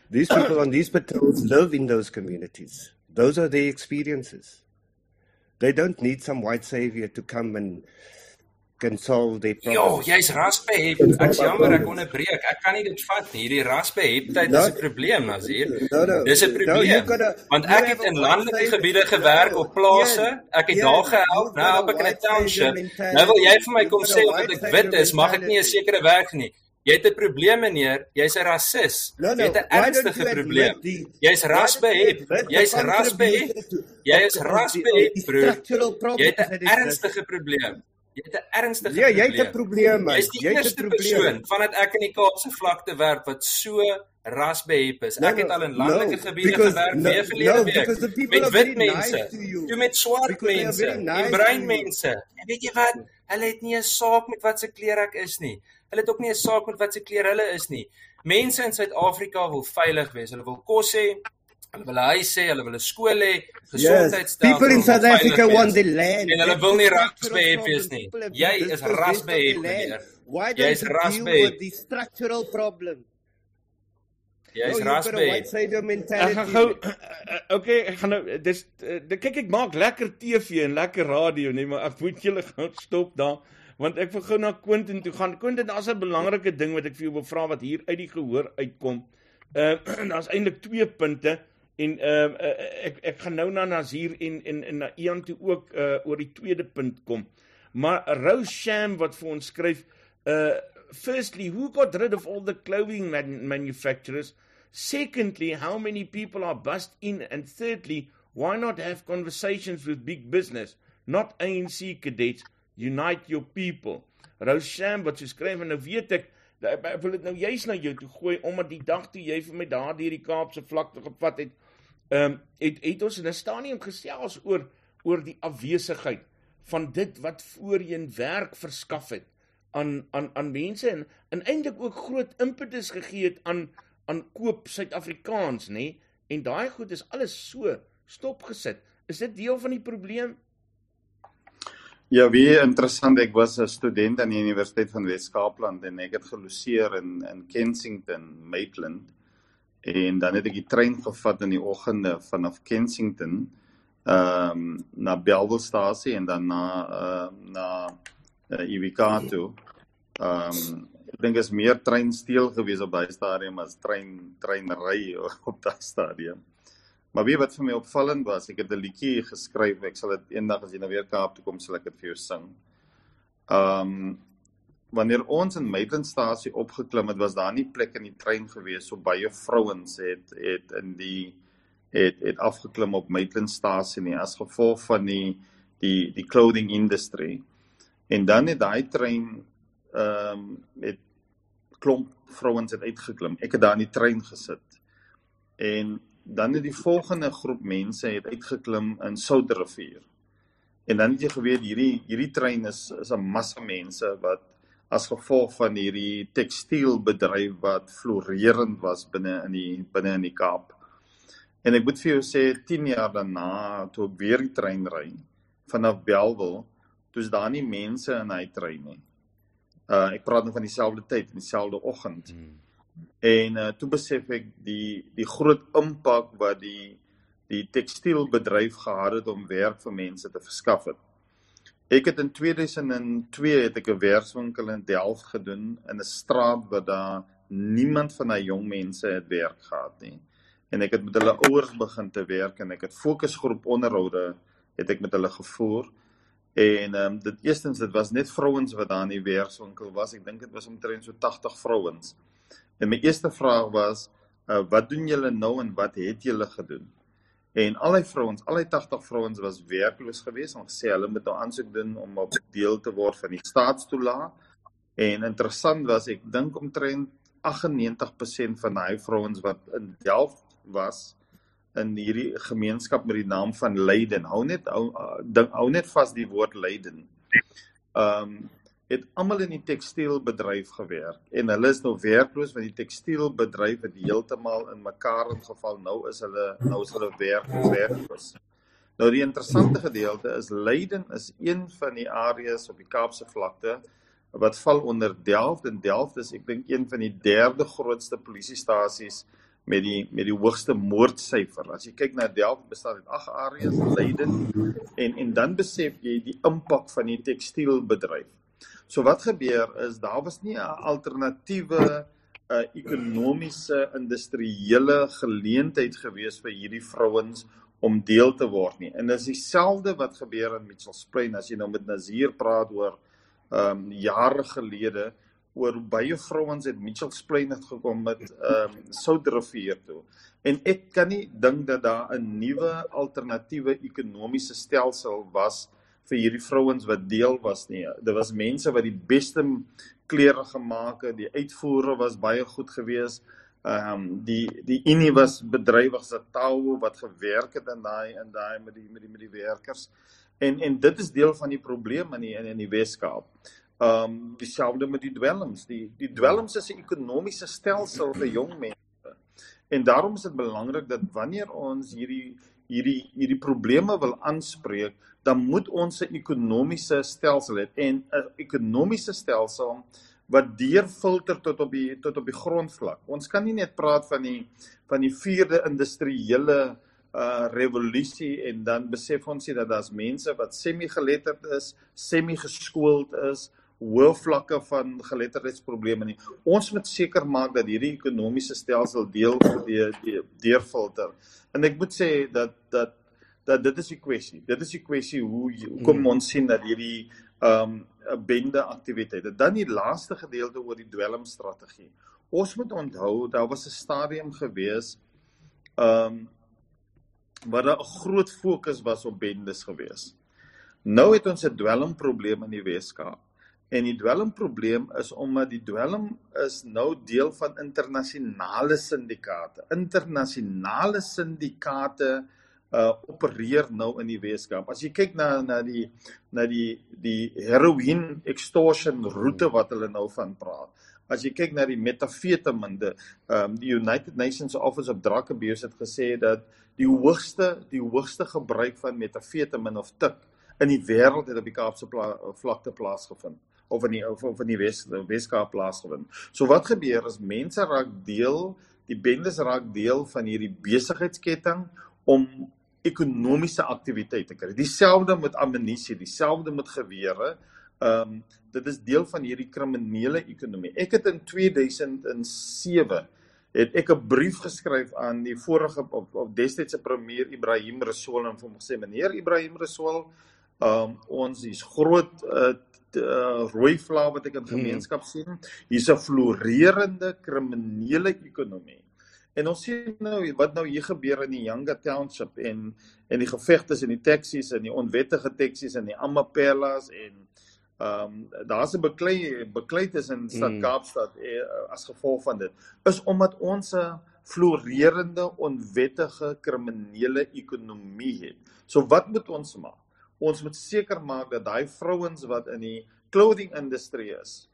These people on these patrols live in those communities. Those are their experiences They don't need some white savior to come and can solve their problems. Ja, jy's raspe hep. Ek jammer ek onderbreek. Ek kan nie dit vat nie. Hierdie raspe heptyd is 'n probleem, Nazir. No, no, Dis 'n probleem. No, gotta, Want ek het in landelike gebiede gewerk op plase. Ek het daar gehelp. Nou help ek in 'n township. Nou wil jy vir my kom sê omdat ek wit is, mag ek nie 'n sekere werk nie. Jy het 'n probleem meneer, jy's 'n rasis. No, no, jy het 'n ernstige probleem. Jy's rasbehep. Jy's rasbehep. Jy is rasbehep, broer. Jy het 'n ernstige probleem. Jy het 'n ernstige probleem. Ja, jy het 'n probleem. Jy's die eerste persoon vandat ek in die Kaapse vlakte werk wat so rasbehep is. Ek het al in landelike gebiede gewerk meer verlede week met wit mense, jy met swart mense, en bruin mense. En weet jy wat? Hulle het nie 'n saak met wat se kleur ek is nie. Hulle het ook nie 'n saak met wat se kleur hulle is nie. Mense in Suid-Afrika wil veilig wees. Hulle wil kos hê, hulle wil huis hê, hulle wil 'n skool hê, gesondheidstelsel. Yes. People in South Africa want the land. En hulle wil nie rasbehef wees nie. Jy is rasbehef, meneer. Jy is rasbehef. The structural problem. Jy's raspberry. Ek gaan gou okay, ek gaan nou dis kyk ek maak lekker TV en lekker radio nee, maar ek moet julle gou stop daar want ek wil gou na Quentin toe gaan. Quentin, daar's 'n belangrike ding wat ek vir jou wil vra wat hier uit die gehoor uitkom. Uh daar's eintlik twee punte en ehm uh, ek ek gaan nou na Nazir en en en na Ian toe ook uh oor die tweede punt kom. Maar Rose Sham wat vir ons skryf uh firstly, who got rid of all the clothing man manufacturers? Secondly, how many people are bust in? And thirdly, why not have conversations with big business, not ANC cadets? Unite your people. Rosham wat jy skryf en nou weet ek ek wil dit nou juis na jou toe gooi omdat die dag toe jy vir my daar deur die Kaapse vlakte gevat het, ehm um, het het ons in 'n stadium gesels oor oor die afwesigheid van dit wat voorheen werk verskaf het aan aan aan mense en, en eintlik ook groot impetus gegee het aan aan koop Suid-Afrikaans, nê? En daai goed is alles so stopgesit. Is dit deel van die probleem? Ja, wie interessant, ek was 'n student aan die Universiteit van Wes-Kaapland en ek het geloseer in in Kensington, Maitland. En dan het ek die trein gevat in die oggende vanaf Kensington ehm um, na Bellvillestasie en dan na ehm uh, na uh, eh, toe. Ehm um, ek dink is meer trein steel gewees op daai stadium as trein trein ry op daai stadium. Maar weet wat vir my opvallend was, ek het 'n liedjie geskryf, ek sal dit eendag as jy nou weer Kaap toe kom, sal ek dit vir jou sing. Um wanneer ons in Maitlandstasie opgeklim het, was daar nie plek in die trein gewees so baie vrouens het het in die het het afgeklim op Maitlandstasie nie as gevolg van die die die clothing industry. En dan het daai trein ehm um, met klomp vrouens het uitgeklim. Ek het daar in die trein gesit. En dan het die volgende groep mense het uitgeklim in Soudrivier. En dan het jy geweet hierdie hierdie trein is is 'n massa mense wat as gevolg van hierdie tekstielbedryf wat floreerend was binne in die binne in die Kaap. En ek moet vir jou sê 10 jaar daarna toe ek weer die trein ry vanaf Belwel, toe's daar nie mense in hy trein nie. Uh ek praat nou van dieselfde tyd, dieselfde oggend. Hmm. En uh, toe besef ek die die groot impak wat die die tekstielbedryf gehad het om werk vir mense te verskaf het. Ek het in 2002 het ek 'n werkswinkel in Delft gedoen in 'n straat waar daar niemand van daai jong mense het werk gehad nie. En ek het met hulle ouers begin te werk en ek het fokusgroep onderhoude het ek met hulle gevoer. En ehm um, dit eerstens dit was net vrouens wat daar in die werkswinkel was. Ek dink dit was omtrent so 80 vrouens. En my eerste vraag was, uh, wat doen julle nou en wat het julle gedoen? En al die vrouens, al die 80 vrouens was werkloos geweest en gesê hulle moet nou aansoek doen om op deel te word van die staatstoelaag. En interessant was ek dink omtrent 98% van daai vrouens wat in Delft was in hierdie gemeenskap met die naam van Leiden. Hou net hou, uh, hou net vas die woord Leiden. Ehm um, het almal in die tekstielbedryf gewerk en hulle is nou werkloos want die tekstielbedryf het heeltemal in mekaar ingeval nou is hulle nou is hulle werk werkloos. Nou die interessante gedeelte is Leiden is een van die areas op die Kaapse vlakte wat val onder Delft en Delft is ek dink een van die derde grootste polisiestasies met die met die hoogste moordsyfer. As jy kyk na Delft bestaan dit ag areas Leiden en en dan besef jy die impak van die tekstielbedryf. So wat gebeur is daar was nie 'n alternatiewe 'n uh, ekonomiese industriële geleentheid gewees vir hierdie vrouens om deel te word nie. En dis dieselfde wat gebeur in Mitchells Plain as jy nou met Nazir praat oor ehm um, jare gelede oor baie vrouens het Mitchells Plain het gekom met ehm um, Soudrivier toe. En ek kan nie dink dat daar 'n nuwe alternatiewe ekonomiese stelsel was vir hierdie vrouens wat deel was nie. Dit was mense wat die beste klere gemaak het. Die uitvoere was baie goed geweest. Ehm um, die die Unie was bedrywig 'n taal wat gewerk het in daai in daai met die met die met die werkers. En en dit is deel van die probleem in die in, in die Weskaap. Ehm um, dieselfde met die dwelms. Die die dwelms is 'n ekonomiese stelsel vir jong mense. En daarom is dit belangrik dat wanneer ons hierdie hierdie hierdie probleme wil aanspreek, dan moet ons 'n ekonomiese stelsel hê en 'n ekonomiese stelsel wat deurfilter tot op die tot op die grondvlak. Ons kan nie net praat van die van die vierde industriële uh revolusie en dan besef ons nie dat daar's mense wat semi-geletterd is, semi-geskoold is, hoë vlakke van geletterdheidsprobleme nie. Ons moet seker maak dat hierdie ekonomiese stelsel deel die deurfilter. En ek moet sê dat dat dat dit is die kwessie. Dit is die kwessie hoe kom hmm. ons sien dat hierdie um 'n bende aktiwiteite. Dan die laaste gedeelte oor die dwelmstrategie. Ons moet onthou daar was 'n stadium gewees um waar daar 'n groot fokus was op bendes gewees. Nou het ons 'n dwelmprobleem in die Weskaap. En die dwelmprobleem is omdat die dwelm is nou deel van internasionale syndikaate. Internasionale syndikaate uh opereer nou in die Weskaap. As jy kyk na na die na die die heroin extortion roete wat hulle nou van praat. As jy kyk na die metafetamine, um die United Nations Office of Drug Abuse het gesê dat die hoogste die hoogste gebruik van metafetamine of tik in die wêreld het op die Kaapse pla vlakte plaasgevind of in die of, of in die Wes Weskaap plaasgevind. So wat gebeur is mense raak deel, die bendes raak deel van hierdie besigheidsketting om ekonomiese aktiwiteite kry. Dieselfde met ammunisie, dieselfde met gewere. Ehm um, dit is deel van hierdie kriminele ekonomie. Ek het in 2007 het ek 'n brief geskryf aan die vorige of, of destydse premier Ibrahim Rasool en hom gesê meneer Ibrahim Rasool, ehm um, ons is groot uh, uh, rooi vlae wat ek in hmm. gemeenskap sien. Hier's 'n floreerende kriminele ekonomie. En ons sien nou wat nou hier gebeur in die Yanga Township en en die gevegte in die taksies en die onwettige taksies en die Amapellas en ehm um, daar's 'n beklei beklei tussen stad mm. Kaapstad eh, as gevolg van dit is omdat ons 'n floreerende onwettige kriminele ekonomie het. So wat moet ons maak? Ons moet seker maak dat daai vrouens wat in die clothing industrie is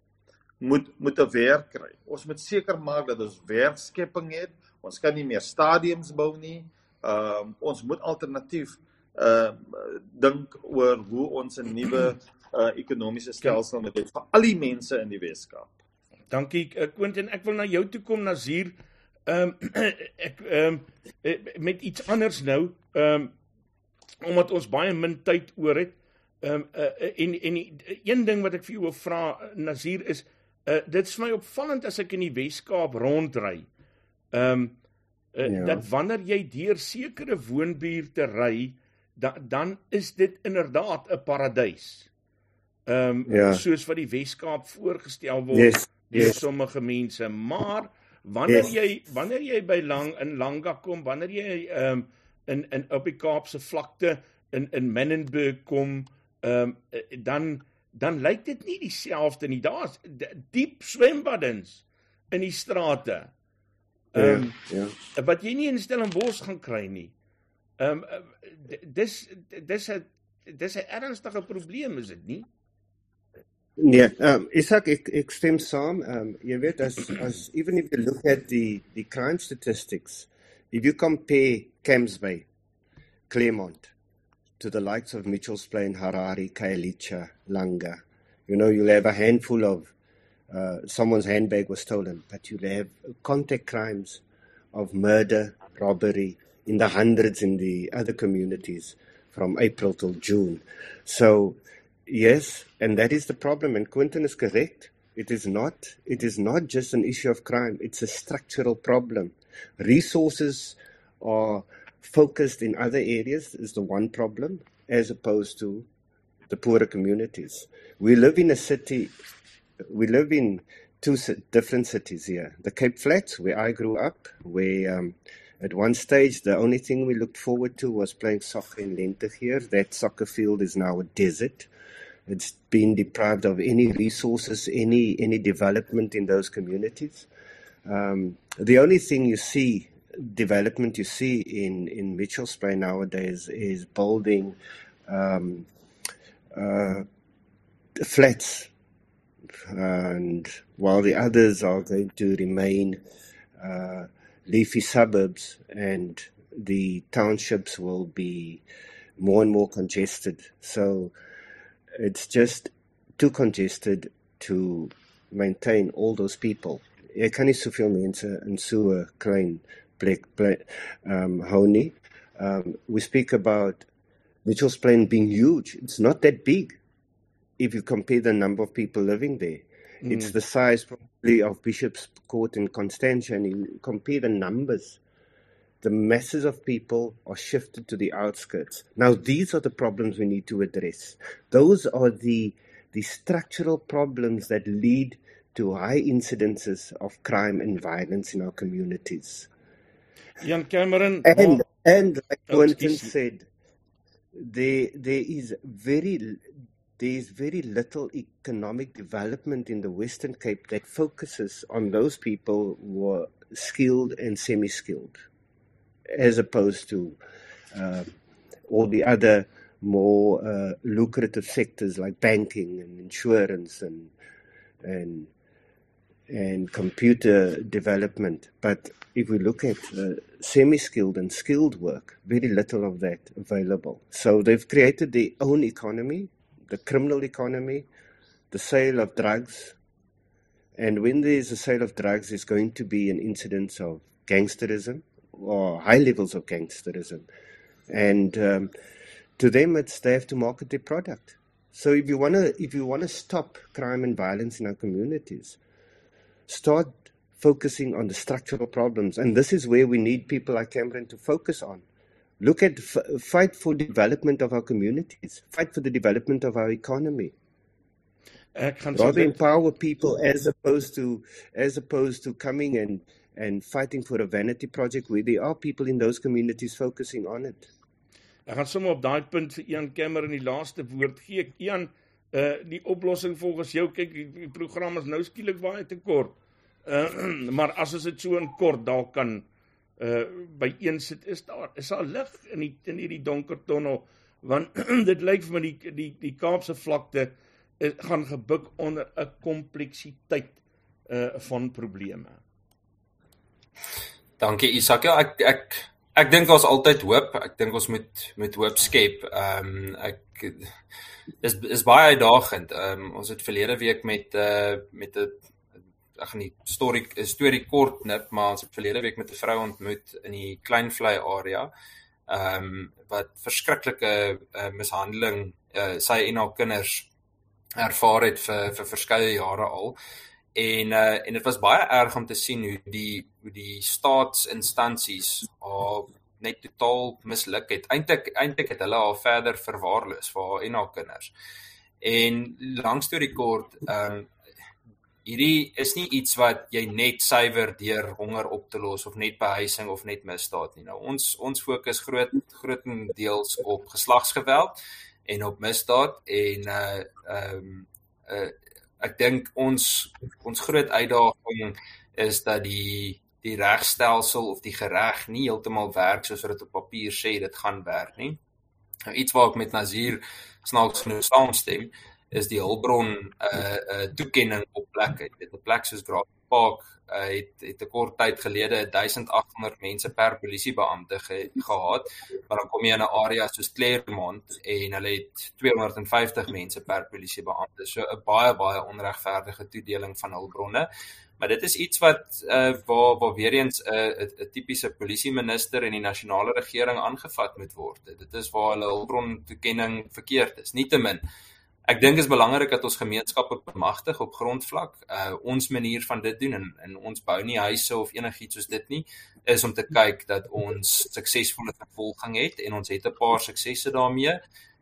moet moet 'n werk kry. Ons moet seker maak dat ons werkskepping het Ons kan nie meer stadiums bou nie. Ehm uh, ons moet alternatief uh, dink oor hoe ons 'n nuwe uh, ekonomiese stelsel moet hê vir al die mense in die Weskaap. Dankie uh, Quentin, ek wil na jou toe kom Nazir. Ehm um, ek ehm um, met iets anders nou. Ehm um, omdat ons baie min tyd oor het. Ehm um, uh, en en die, een ding wat ek vir jou wil vra Nazir is uh, dit is vir my opvallend as ek in die Weskaap rondry. Ehm um, uh, ja. dat wanneer jy deur sekere woonbuurte ry, da, dan is dit inderdaad 'n paradys. Ehm um, ja. soos wat die Weskaap voorgestel word yes. deur yes. sommige mense, maar wanneer yes. jy wanneer jy by lang in Langa kom, wanneer jy ehm um, in in op die Kaapse vlakte in in Menenberg kom, ehm um, dan dan lyk dit nie dieselfde nie. Daar's diep swembaddens in die strate. Ehm um, ja, ja. Wat jy nie in Stellenbosch gaan kry nie. Ehm um, dis dis 'n dis 'n ernstige probleem is dit nie? Nee, ehm um, Isak ek ek stem saam. Ehm um, jy weet as as even if you look at the the crime statistics, if you compare Camps Bay, Claremont to the likes of Mitchells Plain, Harare, Khayelitsha, Langa, you know, you'll have a handful of uh, someone's handbag was stolen, but you have contact crimes of murder, robbery in the hundreds in the other communities from April till June. So, yes, and that is the problem. And Quentin is correct. It is not. It is not just an issue of crime. It's a structural problem. Resources are focused in other areas is the one problem, as opposed to the poorer communities. We live in a city we live in two different cities here. The Cape Flats, where I grew up, where um, at one stage the only thing we looked forward to was playing soccer in Lente here. That soccer field is now a desert. It's been deprived of any resources, any any development in those communities. Um, the only thing you see development you see in in Mitchell's Bay nowadays is building um, uh, flats and while the others are going to remain uh, leafy suburbs and the townships will be more and more congested. So it's just too congested to maintain all those people. Um. Um we speak about Mitchell's Plain being huge. It's not that big if you compare the number of people living there. Mm. It's the size probably of Bishop's Court in Constantia, and you compare the numbers. The masses of people are shifted to the outskirts. Now, these are the problems we need to address. Those are the the structural problems that lead to high incidences of crime and violence in our communities. Jan Cameron and well, and like Quentin said, there there is very there is very little economic development in the Western Cape that focuses on those people who are skilled and semi-skilled, as opposed to uh, all the other more uh, lucrative sectors like banking and insurance and and and computer development. But if we look at uh, semi-skilled and skilled work, very little of that available. So they've created their own economy, the criminal economy, the sale of drugs. And when there's a sale of drugs, there's going to be an incidence of gangsterism or high levels of gangsterism. And um, to them, it's they have to market their product. So if you want to if you want to stop crime and violence in our communities, start focusing on the structural problems. And this is where we need people like Cameron to focus on. Look at f- fight for development of our communities, fight for the development of our economy. Rather empower people as opposed to as opposed to coming and and fighting for a vanity project where there are people in those communities focusing on it. Ek gaan sommer op daai punt vir Ian Cameron die laaste woord gee. Ian, uh die oplossing volgens jou kyk die, die program is nou skielik baie te kort. Uh, maar as ons dit so in kort dalk kan uh by een sit is daar is daar lig in die in hierdie donker tonnel want dit lyk vir my die die die Kaapse vlakte is, gaan gebuk onder 'n kompleksiteit uh van probleme. Dankie Isak. Ja, ek ek ek dink ons altyd hoop. Ek dink ons moet met hoop skep. Ehm um, ek is is baie uitdagend. Ehm um, ons het verlede week met uh met 'n ek gaan die storie storie kort nip, maar ons het verlede week met 'n vrou ontmoet in die Kleinvlei area. Ehm um, wat verskriklike uh, mishandeling uh, sy en haar kinders ervaar het vir vir verskeie jare al. En uh, en dit was baie erg om te sien hoe die hoe die staatsinstansies haar net totaal misluk het. Eintlik eintlik het hulle haar verder verwaarloos vir haar en haar kinders. En lank storie kort, ehm um, hierdie is nie iets wat jy net suiwer deur honger op te los of net behuising of net misdaad nie. Nou ons ons fokus groot grootendeels op geslagsgeweld en op misdaad en uh ehm um, uh ek dink ons ons groot uitdaging is dat die die regstelsel of die gereg nie heeltemal werk soos wat dit op papier sê dit gaan werk nie. Nou iets waar ek met Nazir snaaks genoeg saamstem is die hulpbron 'n uh, 'n uh, toekenning op plekke. Dit 'n plek soos Graaf Park uh, het het 'n kort tyd gelede 1800 mense per polisiebeampte ge, gehad, maar dan kom jy in 'n area soos Claremont en hulle het 250 mense per polisiebeampte. So 'n baie baie onregverdige toedeling van hulpbronne. Maar dit is iets wat uh waar waar weer eens 'n uh, 'n tipiese polisieminister en die nasionale regering aangevat moet word. Dit is waar hulle hulpbron toekenning verkeerd is. Nietemin Ek dink is belangrik dat ons gemeenskappe bemagtig op grondvlak. Uh ons manier van dit doen en, en ons bou nie huise of enigiets soos dit nie is om te kyk dat ons suksesvolle vervolging het en ons het 'n paar suksesse daarmee.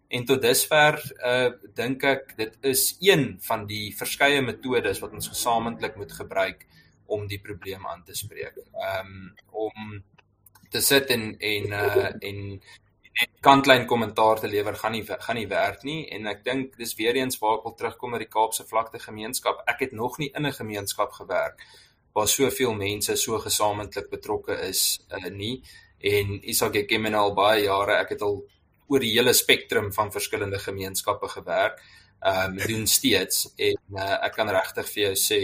En tot dusver uh dink ek dit is een van die verskeie metodes wat ons gesamentlik moet gebruik om die probleem aan te spreek. Um om te sit en en uh en net kantlyn kommentaar te lewer gaan nie gaan nie werk nie en ek dink dis weer eens waar ek wil terugkom na die Kaapse vlakte gemeenskap. Ek het nog nie in 'n gemeenskap gewerk waar soveel mense so gesamentlik betrokke is uh, nie en Isak ek ken al baie jare. Ek het al oor die hele spektrum van verskillende gemeenskappe gewerk. Ehm um, doen steeds en uh, ek kan regtig vir jou sê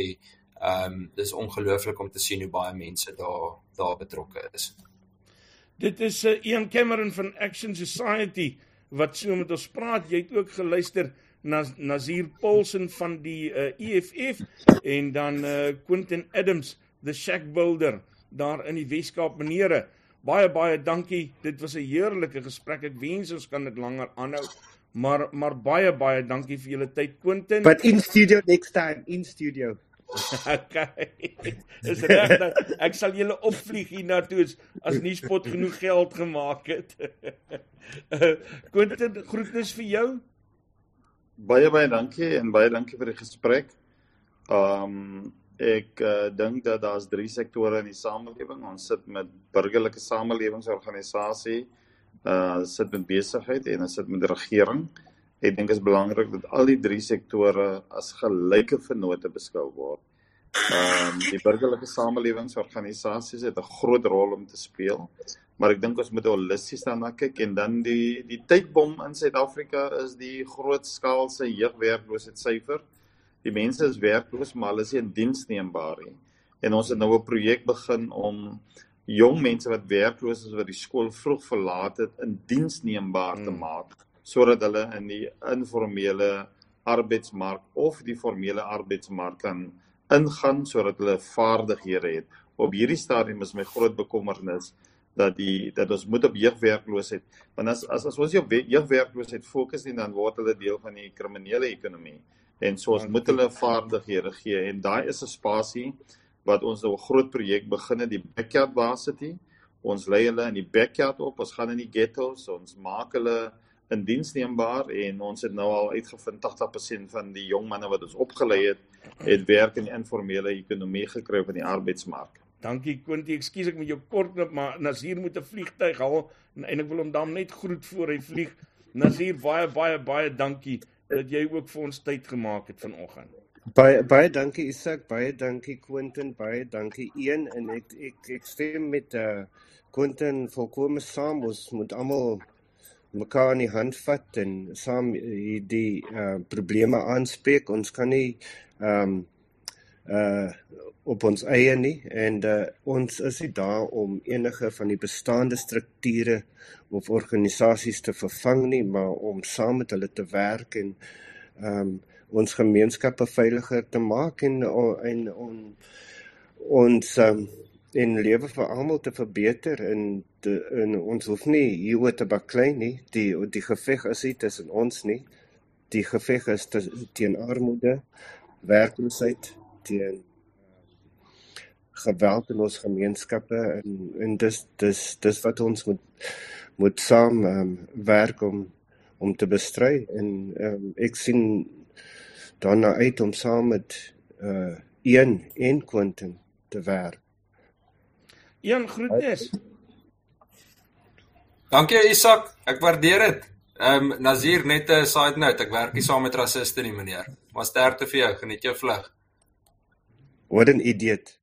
ehm um, dis ongelooflik om te sien hoe baie mense daar daar betrokke is. Dit is 'n uh, Ian Cameron van Action Society wat so met ons praat. Jy het ook geluister Nazir Paulsen van die uh, EFF en dan uh, Quentin Adams the Shack Builder daar in die Weskaap menere. Baie baie dankie. Dit was 'n heerlike gesprek. Ek wens ons kan dit langer aanhou. Maar maar baie baie dankie vir julle tyd Quentin. But in studio next time in studio. okay. Is reg dat ek sal julle opvlieg hiernatoe as, as Nuuspot genoeg geld gemaak het. Quentin, groetnis vir jou. Baie baie dankie en baie dankie vir die gesprek. Um ek uh, dink dat daar's drie sektore in die samelewing. Ons sit met burgerlike samelewingsorganisasie, uh sit met besigheid en ons sit met regering. Ek dink is belangrik dat al die drie sektore as gelyke vennote beskou word. Ehm um, die burgerlike samelewingsorganisasies het 'n groot rol om te speel, maar ek dink ons moet holisties daarna kyk en dan die die tydbom in Suid-Afrika is die grootskaalse jeugwerkloosheidsyfer. Die mense is werkloos, maar hulle is nie in diens neembaar nie. En ons het nou 'n projek begin om jong mense wat werkloos is wat die skool vroeg verlaat het in diens neembaar te hmm. maak sodat hulle in die informele arbeidsmark of die formele arbeidsmark kan ingaan sodat hulle vaardighede het. Op hierdie stadium is my groot bekommernis dat die dat ons moet op jeugwerkloosheid want as as, as ons op jeugwerkloosheid fokus nie dan word hulle deel van die kriminele ekonomie. En so ons moet hulle vaardighede gee. En daai is 'n spasie wat ons nou 'n groot projek begin het die backyard varsity. Ons lei hulle in die backyard op ons gaan in die ghettos ons maak hulle in diensneembaar en ons het nou al uitgevind 80% van die jong manne wat ons opgelei het, het werk in die informele ekonomie gekry op in die arbeidsmark. Dankie Quinty, ekskuus ek moet jou kort knip, maar Nazir moet 'n vliegtyg haal en ek wil hom dan net groet voor hy vlieg. Nazir, baie baie baie dankie dat jy ook vir ons tyd gemaak het vanoggend. Baie baie dankie Isak, baie dankie Quentin, baie dankie een en ek ek ek stem met uh Quentin volkome saam, ons moet almal mekaar in die hand vat en saam hierdie uh probleme aanspreek. Ons kan nie ehm um, uh op ons eie nie en uh ons is nie daar om enige van die bestaande strukture of organisasies te vervang nie, maar om saam met hulle te werk en ehm um, ons gemeenskappe veiliger te maak en en on, ons ehm um, en lewe vir almal te verbeter en te, en ons hoef nie hieroor te baklei nie. Die die geveg is nie tussen ons nie. Die geveg is te, teen armoede werkloosheid teen geweld in ons gemeenskappe en en dis dis dis wat ons moet moet saam um, werk om om te bestry. En um, ek sien daarna uit om saam met uh, een en Quentin te werk Een groetnis. Dankie Isak, ek waardeer dit. Ehm um, Nazir net 'n side note, ek werk nie saam met rassiste nie meneer. Maar sterkte vir jou, geniet jou vlug. What an idiot.